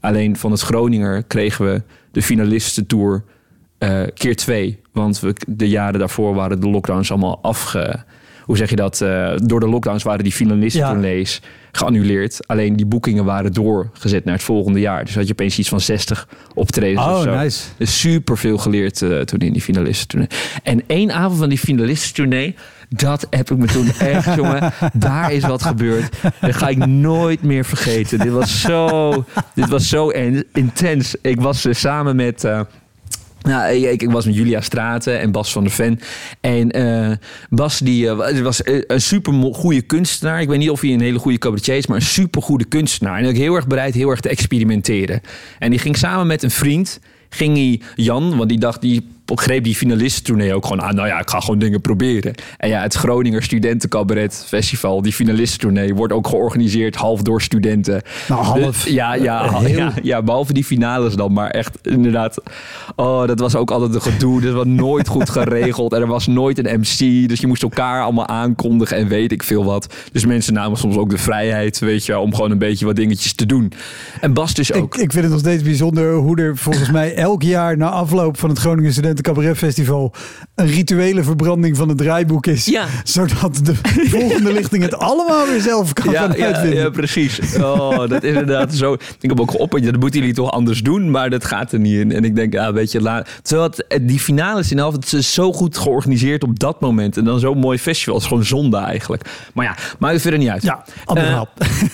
Alleen van het Groninger kregen we de finalistentour keer twee. Want we, de jaren daarvoor waren de lockdowns allemaal afge... Hoe zeg je dat? Eh, door de lockdowns waren die finalistentournees geannuleerd. Alleen die boekingen waren doorgezet naar het volgende jaar. Dus had je opeens iets van 60 optredens of Oh, zo. nice. Dus super veel geleerd eh, toen in die finalistentournee. En één avond van die finalistentournee, dat heb ik me toen *laughs* echt, jongen, daar is wat gebeurd. Dat ga ik nooit meer vergeten. Dit was zo, dit was zo en- intens. Ik was eh, samen met. Nou, ik, ik was met Julia Straten en Bas van der Ven. En eh, Bas die, eh, was eh, een super goede kunstenaar. Ik weet niet of hij een hele goede cabaretier is, maar een super goede kunstenaar. En ook heel erg bereid heel erg te experimenteren. En die ging samen met een vriend, ging hij Jan, want die dacht, die greep die finalistentournee ook gewoon aan. Nou ja, ik ga gewoon dingen proberen. En ja, het Groninger Studentencabaret Festival, die finalistentournee, wordt ook georganiseerd half door studenten. Nou, half. Dus- ja, ja, Eh, heel. ja, ja, behalve die finales dan. Maar echt, inderdaad. Oh, dat was ook altijd een gedoe. Dat was nooit goed geregeld. En er was nooit een MC. Dus je moest elkaar allemaal aankondigen en weet ik veel wat. Dus mensen namen soms ook de vrijheid, weet je, om gewoon een beetje wat dingetjes te doen. En Bas dus ook. Ik, ik vind het nog steeds bijzonder hoe er volgens mij elk jaar na afloop van het Groningen Studenten Cabaret Festival een rituele verbranding van het draaiboek is. Ja. Zodat de *laughs* volgende lichting het allemaal weer zelf kan ja, gaan ja, uitvinden. ja, precies. Oh, dat is inderdaad zo. Ik heb ook geopperd, dat moeten jullie toch anders doen, maar dat gaat er niet in. En ik denk, ja, weet je, laat. Terwijl het, eh, die finales in de half, het is zo goed georganiseerd op dat moment. En dan zo'n mooi festival. Het is gewoon zonde eigenlijk. Maar ja, maakt het verder niet uit. Ja, ander Eh,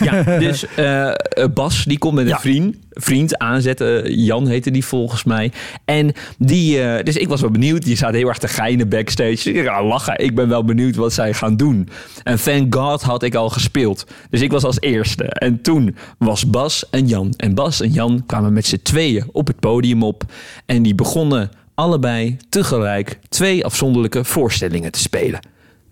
ja, dus eh, Bas, die komt met een Ja. vriend, vriend aanzetten. Jan heette die volgens mij. En die, eh, dus ik was wel benieuwd. Die staat heel erg te geinen backstage. Ik lachen. Ik ben wel benieuwd wat zij gaan doen. En thank God had ik al gespeeld. Dus ik was als eerste. En toen was Bas en Jan. En Bas en Jan kwamen met z'n tweeën op het podium op. En die begonnen allebei tegelijk twee afzonderlijke voorstellingen te spelen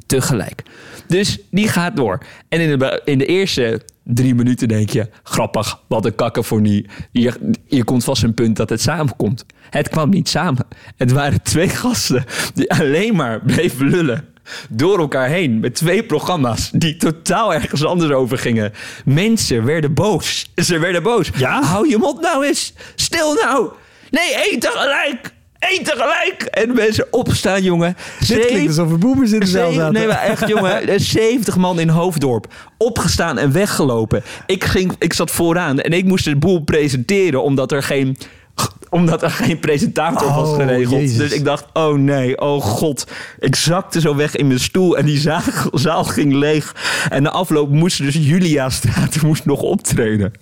tegelijk. Dus die gaat door. En in de, in de eerste drie minuten denk je... grappig, wat een kakkenfonie. Hier, hier komt vast een punt dat het samenkomt. Het kwam niet samen. Het waren twee gasten die alleen maar bleven lullen. door elkaar heen met twee programma's die totaal ergens anders over gingen. Mensen werden boos. Ze werden boos. Ja? Hou je mond nou eens. Stil nou. Nee, één tegelijk. Eén tegelijk. En mensen opstaan, jongen. Dit Zeven- klinkt alsof er boemers in de zaal zaten. Nee, maar echt, jongen. *laughs* Er is 70 man in Hoofddorp. Opgestaan en weggelopen. Ik, ging, ik zat vooraan en ik moest de boel presenteren omdat er geen omdat er geen presentator was Oh, geregeld. Jezus. Dus ik dacht, oh nee, oh god. Ik zakte zo weg in mijn stoel en die zaal, *laughs* zaal ging leeg. En de afloop moest dus Julia Straat *laughs* moest nog optreden.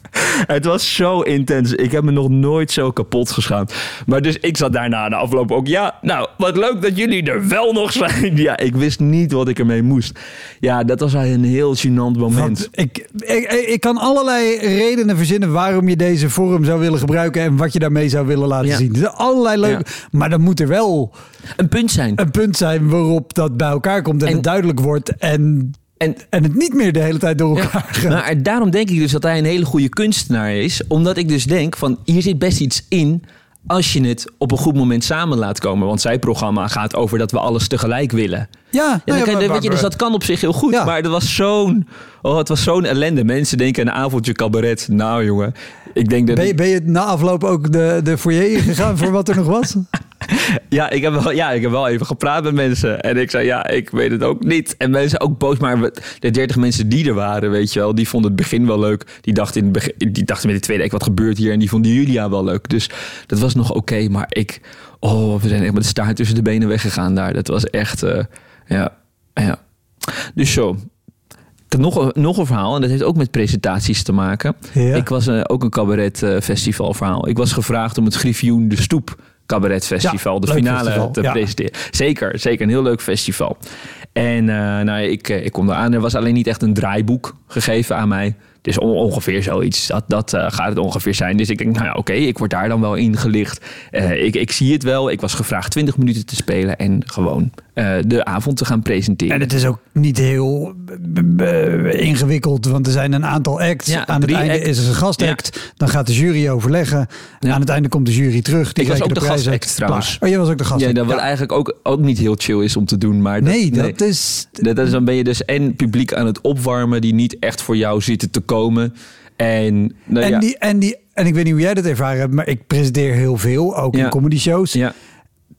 Het was zo intens. Ik heb me nog nooit zo kapot geschaamd. Maar dus ik zat daarna de afloop ook. Ja, nou, wat leuk dat jullie er wel nog zijn. *laughs* Ja, ik wist niet wat ik ermee moest. Ja, dat was een heel gênant moment. Ik, ik, ik kan allerlei redenen verzinnen waarom je deze vorm zou willen gebruiken en wat je daarmee zou willen laten Ja. zien. Er zijn allerlei leuke, maar dan moet er wel Een punt zijn. een punt zijn waarop dat bij elkaar komt en, En- het duidelijk wordt en, En en het niet meer de hele tijd door elkaar gaat. Maar daarom denk ik dus dat hij een hele goede kunstenaar is. Omdat ik dus denk van hier zit best iets in als je het op een goed moment samen laat komen. Want zijn programma gaat over dat we alles tegelijk willen. Ja, Ja, nou dan ja, kan je- maar- weet je, dus dat kan op zich heel goed. Ja. Maar het was zo'n oh, het was zo'n ellende. Mensen denken een avondje cabaret. Nou jongen, ik denk dat... ben, je, ben je na afloop ook de, de foyer ingegaan voor wat er nog was? *laughs* Ja ik, heb wel, ja, ik heb wel even gepraat met mensen. En ik zei, ja, ik weet het ook niet. En mensen ook boos. Maar de 30 mensen die er waren, weet je wel, die vonden het begin wel leuk. Die dachten, in het begin, die dachten met de tweede week, wat gebeurt hier? En die vonden Julia wel leuk. Dus dat was nog oké. maar ik, oh, we zijn echt met de staart tussen de benen weggegaan daar. Dat was echt, eh, ja, ja. Dus zo. Ik heb nog, een- nog een verhaal en dat heeft ook met presentaties te maken. Ja. Ik was eh, ook een cabaret eh, festival verhaal. Ik was gevraagd om het Griffioen de Stoep cabaret festival, Ja, de finale festival, te ja. presenteren. Zeker, zeker een heel leuk festival. En eh, nou, ik, ik kom daar aan. Er was alleen niet echt een draaiboek gegeven aan mij. Dus on- ongeveer zoiets. Dat, dat gaat het ongeveer zijn. Dus ik denk, nou ja, oké, ik word daar dan wel ingelicht. Eh, ik, ik zie het wel. Ik was gevraagd 20 minuten te spelen en gewoon eh, de avond te gaan presenteren. En het is ook niet heel b- ingewikkeld, want er zijn een aantal acts. Ja, Aan het einde act- is er een gastact. Dan gaat de jury overleggen. Ja. Aan het einde komt de jury terug. Die Ik was ook de prijs gastact trouwens. Oh, jij was ook de gast. ja, dat eigenlijk ook, ook niet heel chill is om te doen. Maar dat, nee, dat is... Dat is, dan ben je dus en publiek aan het opwarmen die niet echt voor jou zitten te komen. En, nou En, die, en, die, en ik weet niet hoe jij dat ervaren hebt, maar ik presenteer heel veel, ook in comedy shows. ja,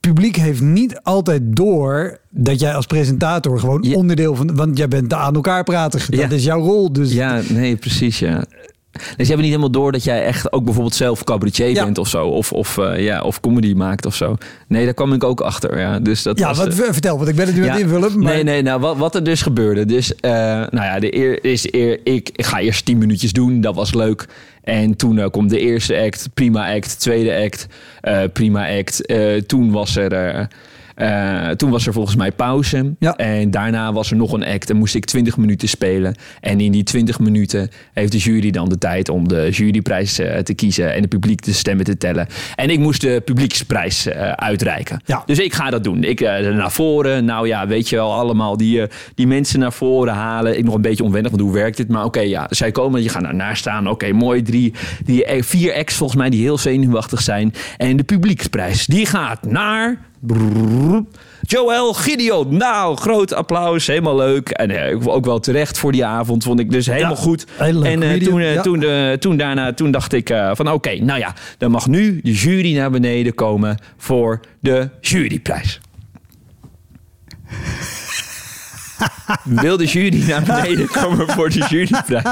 Publiek heeft niet altijd door dat jij als presentator gewoon Ja. onderdeel van... Want jij bent de aan elkaar praten. Dat Ja. is jouw rol. Dus ja, nee, precies, ja. Dus je hebt niet helemaal door dat jij echt ook bijvoorbeeld zelf cabaretier Ja. bent of zo. Of, of, eh, ja, of comedy maakt of zo. Nee, daar kwam ik ook achter. Ja, dus dat ja was, wat, eh, vertel, want ik ben het nu aan het Ja. invullen. Maar Nee, nee, nou wat, wat er dus gebeurde. Dus, eh, nou ja, de eer, is eer, ik, ik ga eerst 10 minuutjes doen, dat was leuk. En toen komt de eerste act, prima act, tweede act, prima act. Toen was er. Eh, toen was er volgens mij pauze. Ja. En daarna was er nog een act en moest ik 20 minuten spelen. En in die 20 minuten heeft de jury dan de tijd om de juryprijs eh, te kiezen en de publiek de stemmen te tellen. En ik moest de publieksprijs eh, uitreiken. Ja. Dus ik ga dat doen. Ik naar voren. Nou ja, weet je wel, allemaal die, die mensen naar voren halen. Ik nog een beetje onwennig, want hoe werkt dit? Maar oké, ja, zij komen, je gaat daarnaar staan. Oké, mooi. Drie, die, vier acts volgens mij die heel zenuwachtig zijn. En de publieksprijs, die gaat naar... Joël Gideon. Nou, groot applaus. Helemaal leuk. En ook wel terecht voor die avond. Vond ik dus helemaal goed. en toen, toen, toen daarna toen dacht ik van oké, nou ja, dan mag nu de jury naar beneden komen voor de juryprijs. Wil de jury naar beneden komen voor de juryprijs?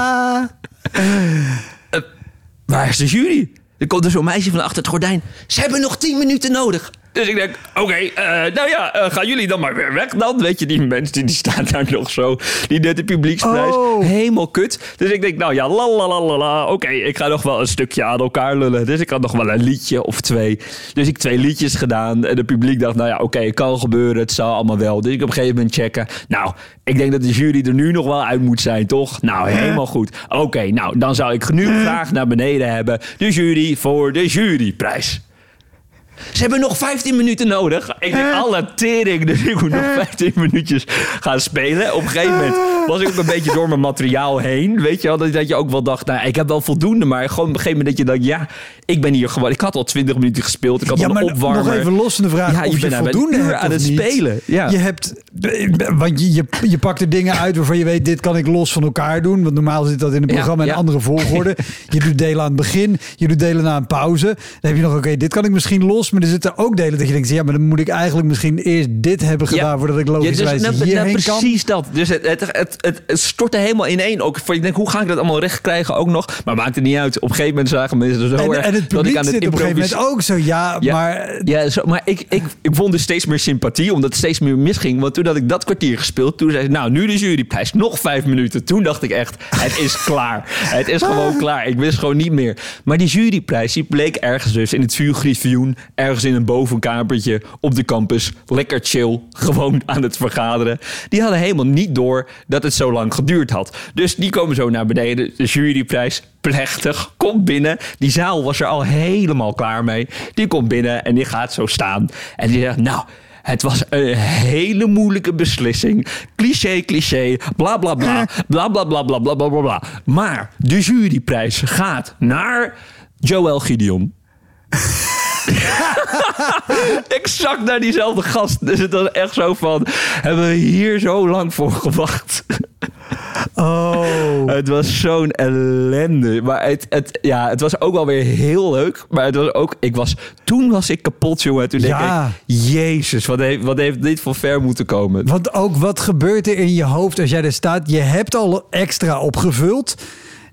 Waar is de jury? Er komt dus zo'n meisje van achter het gordijn. Ze hebben nog tien minuten nodig. Dus ik denk, oké, eh, nou ja, eh, gaan jullie dan maar weer weg dan? Weet je, die mensen die, die staan daar nog zo. Die net de publieksprijs. Oh. Helemaal kut. Dus ik denk, nou ja, la la la la. Oké, ik ga nog wel een stukje aan elkaar lullen. Dus ik had nog wel een liedje of twee. Dus ik twee liedjes gedaan. En de publiek dacht, nou ja, oké, het kan gebeuren. Het zal allemaal wel. Dus ik op een gegeven moment checken. Nou, ik denk dat de jury er nu nog wel uit moet zijn, toch? Nou, helemaal goed. Oké, nou, dan zou ik nu graag naar beneden hebben. De jury voor de juryprijs. Ze hebben nog 15 minuten nodig. Ik denk, alle tering, dus ik moet nog 15 minuutjes gaan spelen. Op een gegeven moment was ik ook een beetje door mijn materiaal heen. Weet je wel, dat, dat je ook wel dacht, nou, ik heb wel voldoende. Maar gewoon op een gegeven moment dat je dacht, ja, ik ben hier gewoon... Ik had al 20 minuten gespeeld, ik had Ja, al een opwarmer. nog even los van de vraag Ja, of je, bent nou voldoende hebt aan het niet. spelen, ja. Je hebt, want je, je, je pakt er dingen uit waarvan je weet, dit kan ik los van elkaar doen. Want normaal zit dat in het programma in andere volgorde. *laughs* je doet delen aan het begin, je doet delen na een pauze. Dan heb je nog, oké, dit kan ik misschien los. Maar er zitten ook delen dat je denkt, ja, maar dan moet ik eigenlijk misschien eerst dit hebben gedaan voordat ik logischerwijs ja, dus, nou, hierheen nou, kan. precies dat. Dus het, het, het, het, het stortte helemaal ineen. Ook, voor- ik denk, hoe ga ik dat allemaal recht krijgen ook nog? Maar maakt het niet uit. Op een gegeven moment zagen mensen zo En, erg en het dat ik publiek aan het zit op een gegeven moment ook zo, ja, Ja, maar... ja, zo, maar ik, ik, ik vond dus steeds meer sympathie, omdat het steeds meer misging. Want toen had ik dat kwartier gespeeld, toen zei ze, nou, nu de juryprijs, nog vijf minuten. Toen dacht ik echt, het is *laughs* klaar. Het is gewoon klaar. Ik wist gewoon niet meer. Maar die juryprijs, die bleek ergens dus in het vuurgriffioen, ergens in een bovenkamertje op de campus, lekker chill, *laughs* gewoon aan het vergaderen. Die hadden helemaal niet door dat het zo lang geduurd had. Dus die komen zo naar beneden, de juryprijs, plechtig, komt binnen. Die zaal was er al helemaal klaar mee. Die komt binnen en die gaat zo staan. En die zegt, nou... Het was een hele moeilijke beslissing. Cliché, cliché, bla bla bla, *laughs* bla bla bla bla bla bla bla. Maar de juryprijs gaat naar Joël Gideon. *laughs* *laughs* exact naar diezelfde gast. Dus het was echt zo van, hebben we hier zo lang voor gewacht? Oh. *laughs* Het was zo'n ellende. Maar het, het, ja, het was ook wel weer heel leuk. Maar het was ook, ik was, toen was ik kapot, jongen. Toen Ja. denk ik, jezus, wat heeft, wat heeft dit voor ver moeten komen? Want ook wat gebeurt er in je hoofd als jij er staat? Je hebt al extra opgevuld.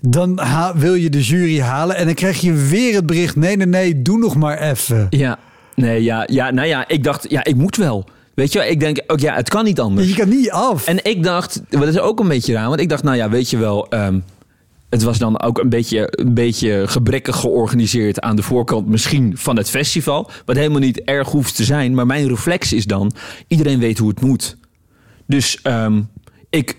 Dan wil je de jury halen en dan krijg je weer het bericht: nee, nee, nee, doe nog maar even. Ja, nee, ja, ja, nou ja, ik dacht, ja, ik moet wel. Weet je wel, ik denk, ook ja, het kan niet anders. Je kan niet af. En ik dacht, wat is ook een beetje raar, want ik dacht, nou ja, weet je wel, ehm, het was dan ook een beetje, een beetje gebrekkig georganiseerd aan de voorkant misschien van het festival. Wat helemaal niet erg hoeft te zijn, maar mijn reflex is dan, iedereen weet hoe het moet. Dus ehm, ik,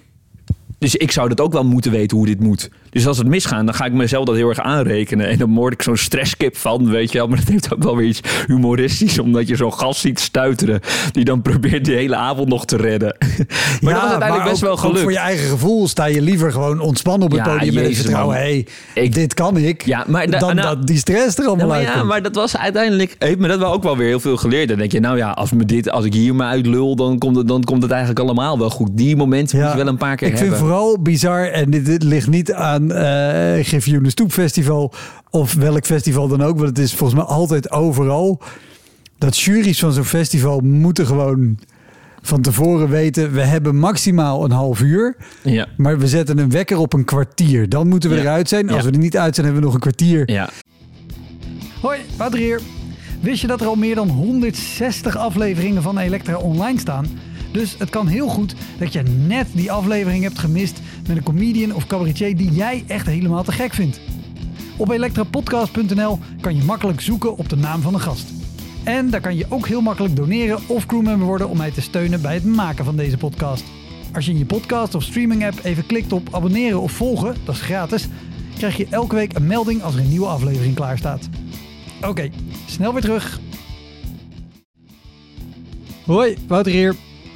dus ik zou dat ook wel moeten weten hoe dit moet. Dus als het misgaat, dan ga ik mezelf dat heel erg aanrekenen. En dan word ik zo'n stresskip van, weet je wel. Maar dat heeft ook wel weer iets humoristisch. Omdat je zo'n gast ziet stuiteren. Die dan probeert de hele avond nog te redden. *laughs* Maar dat was uiteindelijk best ook- wel ook gelukt. voor je eigen gevoel sta je liever gewoon ontspannen op het Ja, podium met het vertrouwen. Hé, Ik- dit kan ik. Ja, maar da- dan nou- dat die stress er allemaal Ja, maar, ja, maar dat was uiteindelijk... Heeft me dat wel ook wel weer heel veel geleerd. Dan denk je, nou ja, als, me dit, als ik hier me uitlul... Dan komt, het, dan komt het eigenlijk allemaal wel goed. Die momenten moet je wel een paar keer ik hebben. vind vooral bizar, en dit, dit ligt niet aan eh Griffioen Stoep Festival of welk festival dan ook, want het is volgens mij altijd overal. Dat juries van zo'n festival moeten gewoon van tevoren weten, we hebben maximaal een half uur, Ja, maar we zetten een wekker op een kwartier. Dan moeten we Ja. eruit zijn. Als Ja. we er niet uit zijn, hebben we nog een kwartier. ja. Hoi, Wouter hier. Wist je dat er al meer dan 160 afleveringen van Elektra online staan? Dus het kan heel goed dat je net die aflevering hebt gemist met een comedian of cabaretier die jij echt helemaal te gek vindt. Op elektrapodcast.nl kan je makkelijk zoeken op de naam van de gast. En daar kan je ook heel makkelijk doneren of crewmember worden om mij te steunen bij het maken van deze podcast. Als je in je podcast of streaming app even klikt op abonneren of volgen, dat is gratis, krijg je elke week een melding als er een nieuwe aflevering klaar staat. Oké, snel weer terug. Hoi, Wouter hier.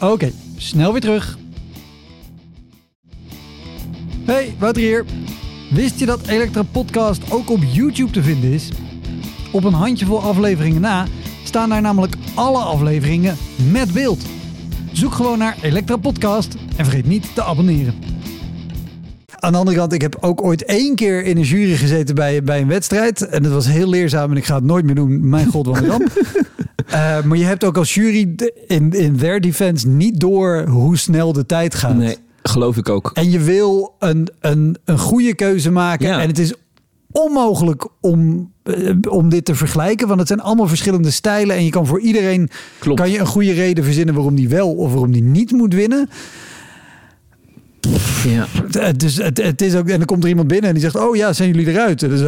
Oké, snel weer terug. Hey, Wouter hier. Wist je dat Elektra Podcast ook op YouTube te vinden is? Op een handjevol afleveringen na staan daar namelijk alle afleveringen met beeld. Zoek gewoon naar Elektra Podcast en vergeet niet te abonneren. Aan de andere kant, ik heb ook ooit één keer in een jury gezeten bij, bij een wedstrijd. En dat was heel leerzaam en ik ga het nooit meer doen. Mijn god, wat een ramp. *laughs* Eh, maar je hebt ook als jury in, in their defense niet door hoe snel de tijd gaat. Nee, geloof ik ook. En je wil een, een, een goede keuze maken. Ja. En het is onmogelijk om eh, om dit te vergelijken. Want het zijn allemaal verschillende stijlen. En je kan voor iedereen Klopt. kan je een goede reden verzinnen waarom die wel of waarom die niet moet winnen. Ja. Is, het, het is ook, en dan komt er iemand binnen en die zegt: Oh ja, zijn jullie eruit? Dus,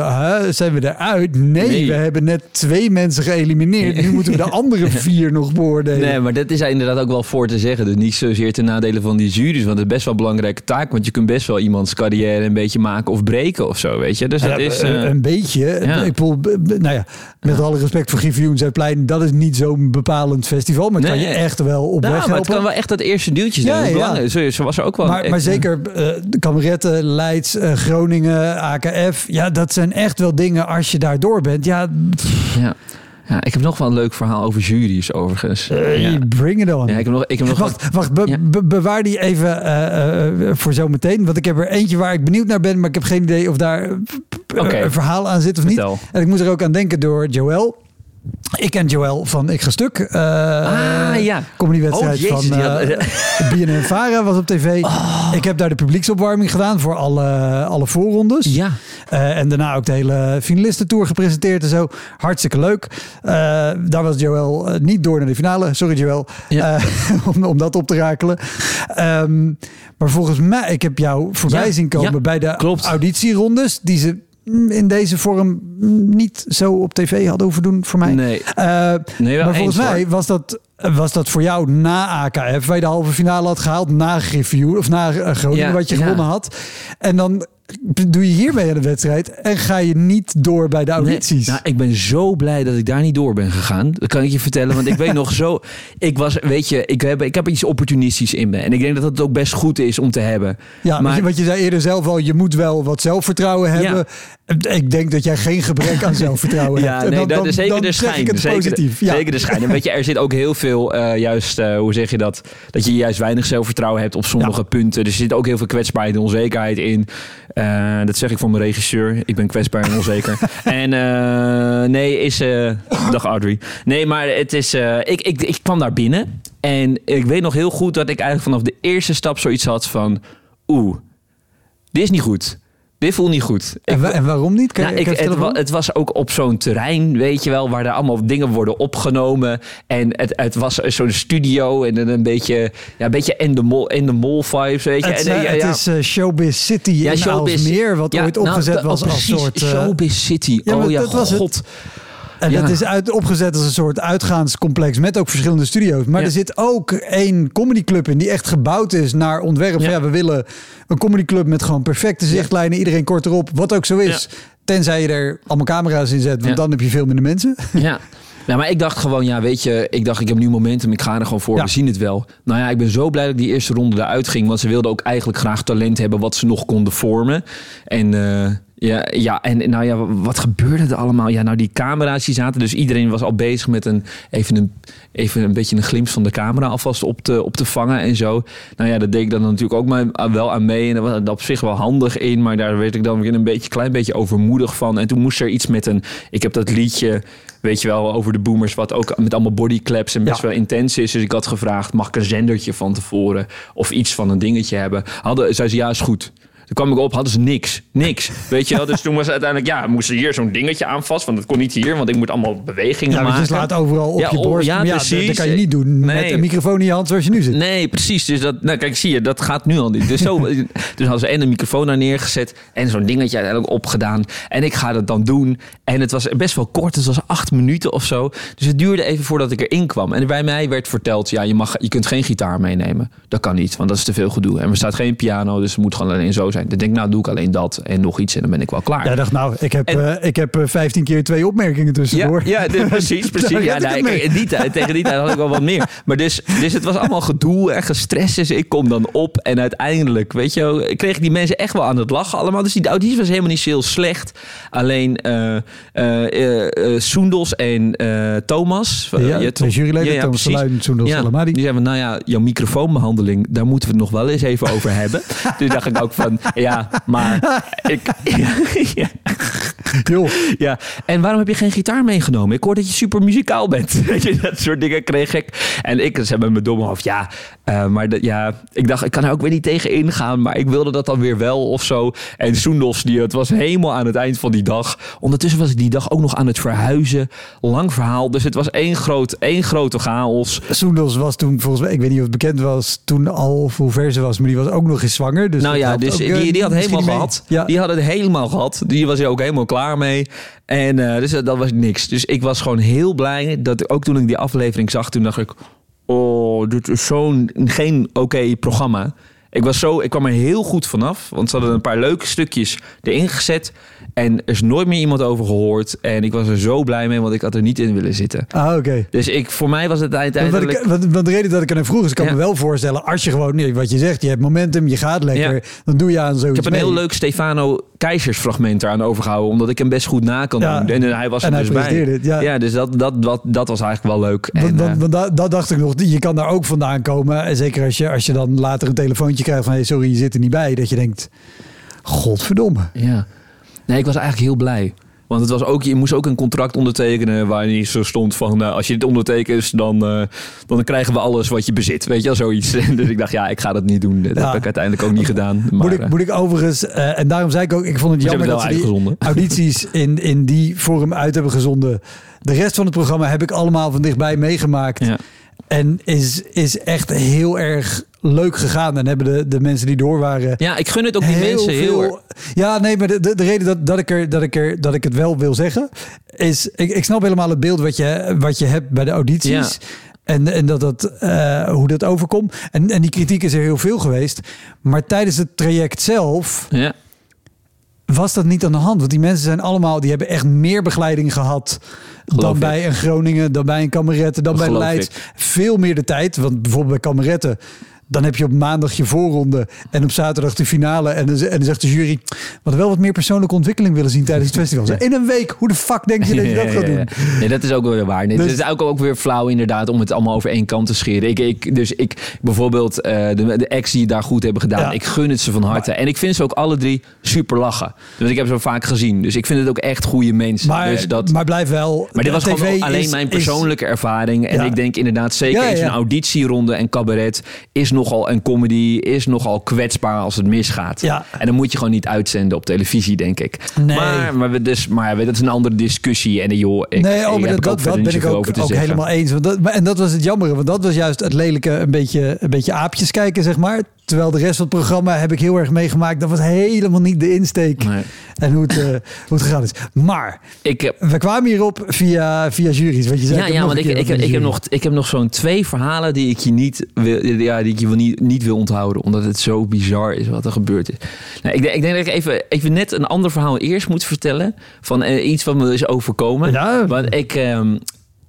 zijn we eruit? Nee, Nee. we hebben net twee mensen geëlimineerd. Nu moeten we de andere *laughs* vier nog beoordelen. Nee, maar dat is er inderdaad ook wel voor te zeggen. Dus niet zozeer ten nadele van die jury's. Want het is best wel een belangrijke taak. Want je kunt best wel iemands carrière een beetje maken of breken of zo, weet je. Dus dat Ja, is... een- eh, een beetje. ja. Ik bedoel, nou ja, met alle respect voor Griffioen Zuidplein, dat is niet zo'n bepalend festival, maar kan je echt wel op nou, weg maar het helpen. kan wel echt dat eerste duwtje zijn. Ja. Zo, zo was er ook wel. Maar zeker eh, de Kameretten, Leids, eh, Groningen, AKF. Ja, dat zijn echt wel dingen als je daar door bent. Ja, Ja. ja, ik heb nog wel een leuk verhaal over jury's overigens. eh, ja. bring it on. ja, ik heb nog, ik heb nog Wacht, wacht be- Ja. be- bewaar die even eh, eh, voor zo meteen. Want ik heb er eentje waar ik benieuwd naar ben, maar ik heb geen idee of daar eh, een verhaal aan zit of Vertel. niet. En ik moest er ook aan denken door Joël. Ik ken Joël van Ik Ga Stuk. eh Ah, ja. Comedywedstrijd Oh, van uh, *laughs* BNN Vara was op tv. Ik heb daar de publieksopwarming gedaan voor alle, alle voorrondes. Ja. Eh, en daarna ook de hele finalistentour gepresenteerd en zo. Hartstikke leuk. Eh, daar was Joël eh, niet door naar de finale. Sorry Joël. Ja. Eh, *laughs* om, om dat op te rakelen. Ehm, maar volgens mij, ik heb jou voorbij Ja, zien komen ja, bij de klopt. auditierondes. Die ze in deze vorm mm, niet zo op tv hadden hoeven doen voor mij. Nee. Eh, Nee, maar volgens mij hoor. was dat, was dat voor jou na AKF, waar je de halve finale had gehaald, na Griffioen of na eh, Groningen, Ja, wat je ja. gewonnen had. En dan doe je hiermee aan de wedstrijd en ga je niet door bij de audities. Nee, nou, ik ben zo blij dat ik daar niet door ben gegaan. Dat kan ik je vertellen. Want ik weet *laughs* nog zo. Ik was, weet je, ik heb, ik heb iets opportunistisch in me. En ik denk dat het ook best goed is om te hebben. ja, maar want je, want je zei eerder zelf al, je moet wel wat zelfvertrouwen hebben. Ik denk dat jij geen gebrek aan zelfvertrouwen *laughs* hebt. Ja, nee, dan, dat dan, is zeker dan de schijn. zeker, Ja. zeker de schijn. En weet je, er zit ook heel veel, eh, juist, eh, hoe zeg je dat? Dat je juist weinig zelfvertrouwen hebt op sommige Ja. punten. Er zit ook heel veel kwetsbaarheid en onzekerheid in. Eh, dat zeg ik voor mijn regisseur. Ik ben kwetsbaar en onzeker. *laughs* en eh, nee, is... eh, dag Audrey. Nee, maar het is... ik, ik, ik kwam daar binnen. En ik weet nog heel goed dat ik eigenlijk vanaf de eerste stap zoiets had van... Oeh, dit is niet goed. Dit voelt niet goed. En, wa- en waarom niet? Kan, Nou, je- ik, het, wa- het was ook op zo'n terrein, weet je wel, waar er allemaal dingen worden opgenomen. En het, het was zo'n studio en een beetje, ja, een beetje in de mol, in de mol vibes, weet je. Het, en, eh, ja, het ja. is eh, Showbiz City Ja, in Showbiz- Aalsmeer, wat ooit nou, opgezet was als soort... eh, Showbiz City. oh ja, dat was het. En Ja. dat is uit, opgezet als een soort uitgaanscomplex met ook verschillende studio's. Maar Ja. er zit ook één comedyclub in die echt gebouwd is naar ontwerp. Ja. Ja. we willen een comedyclub met gewoon perfecte zichtlijnen, iedereen kort erop, wat ook zo is. Tenzij je er allemaal camera's in zet, want dan heb je veel minder mensen. Ja. Ja, maar ik dacht gewoon, ja, weet je, ik dacht, ik heb nu momentum, ik ga er gewoon voor, Ja. we zien het wel. Nou ja, ik ben zo blij dat ik die eerste ronde eruit ging, want ze wilden ook eigenlijk graag talent hebben wat ze nog konden vormen. En eh, ja, ja, en nou ja, wat gebeurde er allemaal? Ja, nou die camera's die zaten, dus iedereen was al bezig met een, even een, even een beetje een glimp van de camera alvast op te, op te vangen en zo. Nou ja, dat deed ik dan natuurlijk ook maar wel aan mee en dat was dat op zich wel handig in, maar daar werd ik dan weer een beetje, klein beetje overmoedig van. En toen moest er iets met een, ik heb dat liedje, weet je wel, over de boomers, wat ook met allemaal bodyclaps en best Ja. wel intens is. Dus ik had gevraagd, mag ik een zendertje van tevoren of iets van een dingetje hebben? Hadden, zei ze, ja, is goed. Toen kwam ik op, hadden ze niks. Niks. Weet je wel? Dus toen was het uiteindelijk, ja, moesten hier zo'n dingetje aan vast. Want dat kon niet hier, want ik moet allemaal bewegingen Ja, maken. je slaat overal op Ja, je oh, borst. ja, ja, precies. dat kan je niet doen met een microfoon in je hand zoals je nu zit. Nee, precies. Dus dat, nou kijk, zie je, dat gaat nu al niet. Dus, zo, *laughs* dus hadden ze en een microfoon daar neergezet en zo'n dingetje uiteindelijk opgedaan. En ik ga dat dan doen. En het was best wel kort, het was acht minuten of zo. Dus het duurde even voordat ik erin kwam. En bij mij werd verteld, ja, je, mag, je kunt geen gitaar meenemen. Dat kan niet, want dat is te veel gedoe. En er staat geen piano, dus het moet gewoon alleen zo zijn. Dan denk ik, nou doe ik alleen dat en nog iets en dan ben ik wel klaar. Jij dacht, nou, ik heb, En- eh, ik heb eh, 15 keer twee opmerkingen tussendoor. Ja, ja *laughs* dit- precies, precies. Ja, ik die tijd, tegen die tijd had ik wel wat meer. Maar dus, dus het was allemaal gedoe en gestrest. Dus ik kom dan op en uiteindelijk, weet je kreeg ik die mensen echt wel aan het lachen allemaal. Dus die auditie was helemaal niet zo heel slecht. Alleen eh eh eh, eh, Soendos en eh, Thomas. Ja, eh, twee Tom- juryleden, Thomas. Verluijn, Soendos ja, Salamadi. Die zeiden, nou ja, jouw microfoonbehandeling, daar moeten we het nog wel eens even over hebben. *laughs* dus dacht ik ook van, ja, maar ik... ja, Joh. Ja, en waarom heb je geen gitaar meegenomen? Ik hoor dat je super muzikaal bent. *laughs* Weet je, dat soort dingen kreeg ik. En ik zei met mijn domme hoofd, ja, eh, maar dat, ja, ik dacht, ik kan er ook weer niet tegen ingaan, maar ik wilde dat dan weer wel of zo. En Soendos, die, het was helemaal aan het eind van die dag. Ondertussen was ik die dag ook nog aan het verhuizen. Lang verhaal, dus het was één, groot, één grote chaos. Soendos was toen volgens mij, ik weet niet of het bekend was, toen al of hoe ver ze was, maar die was ook nog eens zwanger. Dus nou ja, dus eh, die, die had helemaal gehad. Ja. Die had het helemaal gehad. Die was er ook helemaal klaar mee. En eh, dus dat was niks. Dus ik was gewoon heel blij dat ook toen ik die aflevering zag, toen dacht ik, oh, dit is zo'n geen oké programma. Ik was zo, ik kwam er heel goed vanaf, want ze hadden een paar leuke stukjes erin gezet en er is nooit meer iemand over gehoord. En ik was er zo blij mee, want ik had er niet in willen zitten. Ah, oké. Dus ik, voor mij was het Want, uiteindelijk. ik- want, want de reden dat ik er naar vroeg is, ik kan Ja. me wel voorstellen, als je gewoon, nee, wat je zegt, je hebt momentum, je gaat lekker, Ja. dan doe je aan zoiets Ik heb een heel leuk Stefano Keizers fragment eraan overgehouden, omdat ik hem best goed na kan Ja. doen. En hij was er hij dus bij. het, ja. dus dat, dat, dat, dat was eigenlijk wel leuk. Want, En, want, eh, want dat, dat dacht ik nog, je kan daar ook vandaan komen. En zeker als je, als je dan later een telefoontje krijgt van, hey, sorry, je zit er niet bij. Dat je denkt, godverdomme. ja. Nee, ik was eigenlijk heel blij. Want het was ook, je moest ook een contract ondertekenen waarin zo stond van... eh, als je dit ondertekent, dan, eh, dan krijgen we alles wat je bezit. Weet je wel, zoiets. *laughs* dus ik dacht, ja, ik ga dat niet doen. Dat Ja. heb ik uiteindelijk ook niet gedaan. Maar, moet, ik, eh, moet ik overigens, eh, en daarom zei ik ook, ik vond het jammer dat ze die uitgezonden. audities in, in die vorm uit hebben gezonden. De rest van het programma heb ik allemaal van dichtbij meegemaakt. ja. En is, is echt heel erg leuk gegaan. En hebben de, de mensen die door waren... ja, ik gun het ook die mensen heel erg. Ja, nee, maar de, de, de reden dat, dat, ik er, dat, ik er, dat ik het wel wil zeggen... is, ik, ik snap helemaal het beeld wat je, wat je hebt bij de audities... Ja. En, en dat dat, eh, hoe dat overkomt. En, en die kritiek is er heel veel geweest. Maar tijdens het traject zelf Ja. Was dat niet aan de hand. Want die mensen zijn allemaal, die hebben echt meer begeleiding gehad dan ik. bij een Groningen, dan bij een Kameretten, dan bij Leids. ik. Veel meer de tijd. Want bijvoorbeeld bij Kameretten, dan heb je op maandag je voorronde en op zaterdag de finale. En dan, en dan zegt de jury, wat wel wat meer persoonlijke ontwikkeling willen zien tijdens het festival. Zo, In een week, hoe de fuck denk je dat je dat gaat *laughs* doen? Nee, dat is ook wel weer waar. Nee, Dus- Het is ook, ook weer flauw inderdaad om het allemaal over één kant te scheren. Ik, ik, dus ik, bijvoorbeeld eh, de, de die het daar goed hebben gedaan. Ja. Ik gun het ze van harte. en ik vind ze ook alle drie super lachen. Dus ik heb ze vaak gezien. Dus ik vind het ook echt goede mensen. Maar, dus dat, maar blijf wel. maar dit was TV gewoon alleen is- mijn is- persoonlijke ervaring. En Ja. ik denk inderdaad zeker Ja, zo'n ja. auditieronde en cabaret is nogal een comedy, is nogal kwetsbaar als het misgaat. Ja. En dan moet je gewoon niet uitzenden op televisie, denk ik. Nee. Maar, maar, we dus, maar dat is een andere discussie. En joh, ik, nee, oh, ik maar dat, ben ik ook, ook zeggen. helemaal eens. Want dat, en dat was het jammere, want dat was juist het lelijke, een beetje, een beetje aapjes kijken, zeg maar. Terwijl de rest van het programma heb ik heel erg meegemaakt. Dat was helemaal niet de insteek Nee. en hoe het, eh, hoe het gegaan is. Maar Ik heb, we kwamen hierop via, via juries. Want je zei, ja, ja want ik, ik, wat heb, ik, heb nog, ik heb nog zo'n twee verhalen die ik je niet wil, ja, die ik je wil niet, niet wil onthouden. Omdat het zo bizar is wat er gebeurd is. Nou, ik, denk, ik denk dat ik even, even net een ander verhaal eerst moet vertellen. Van eh, iets wat me is overkomen. Ja. Want ik... ehm,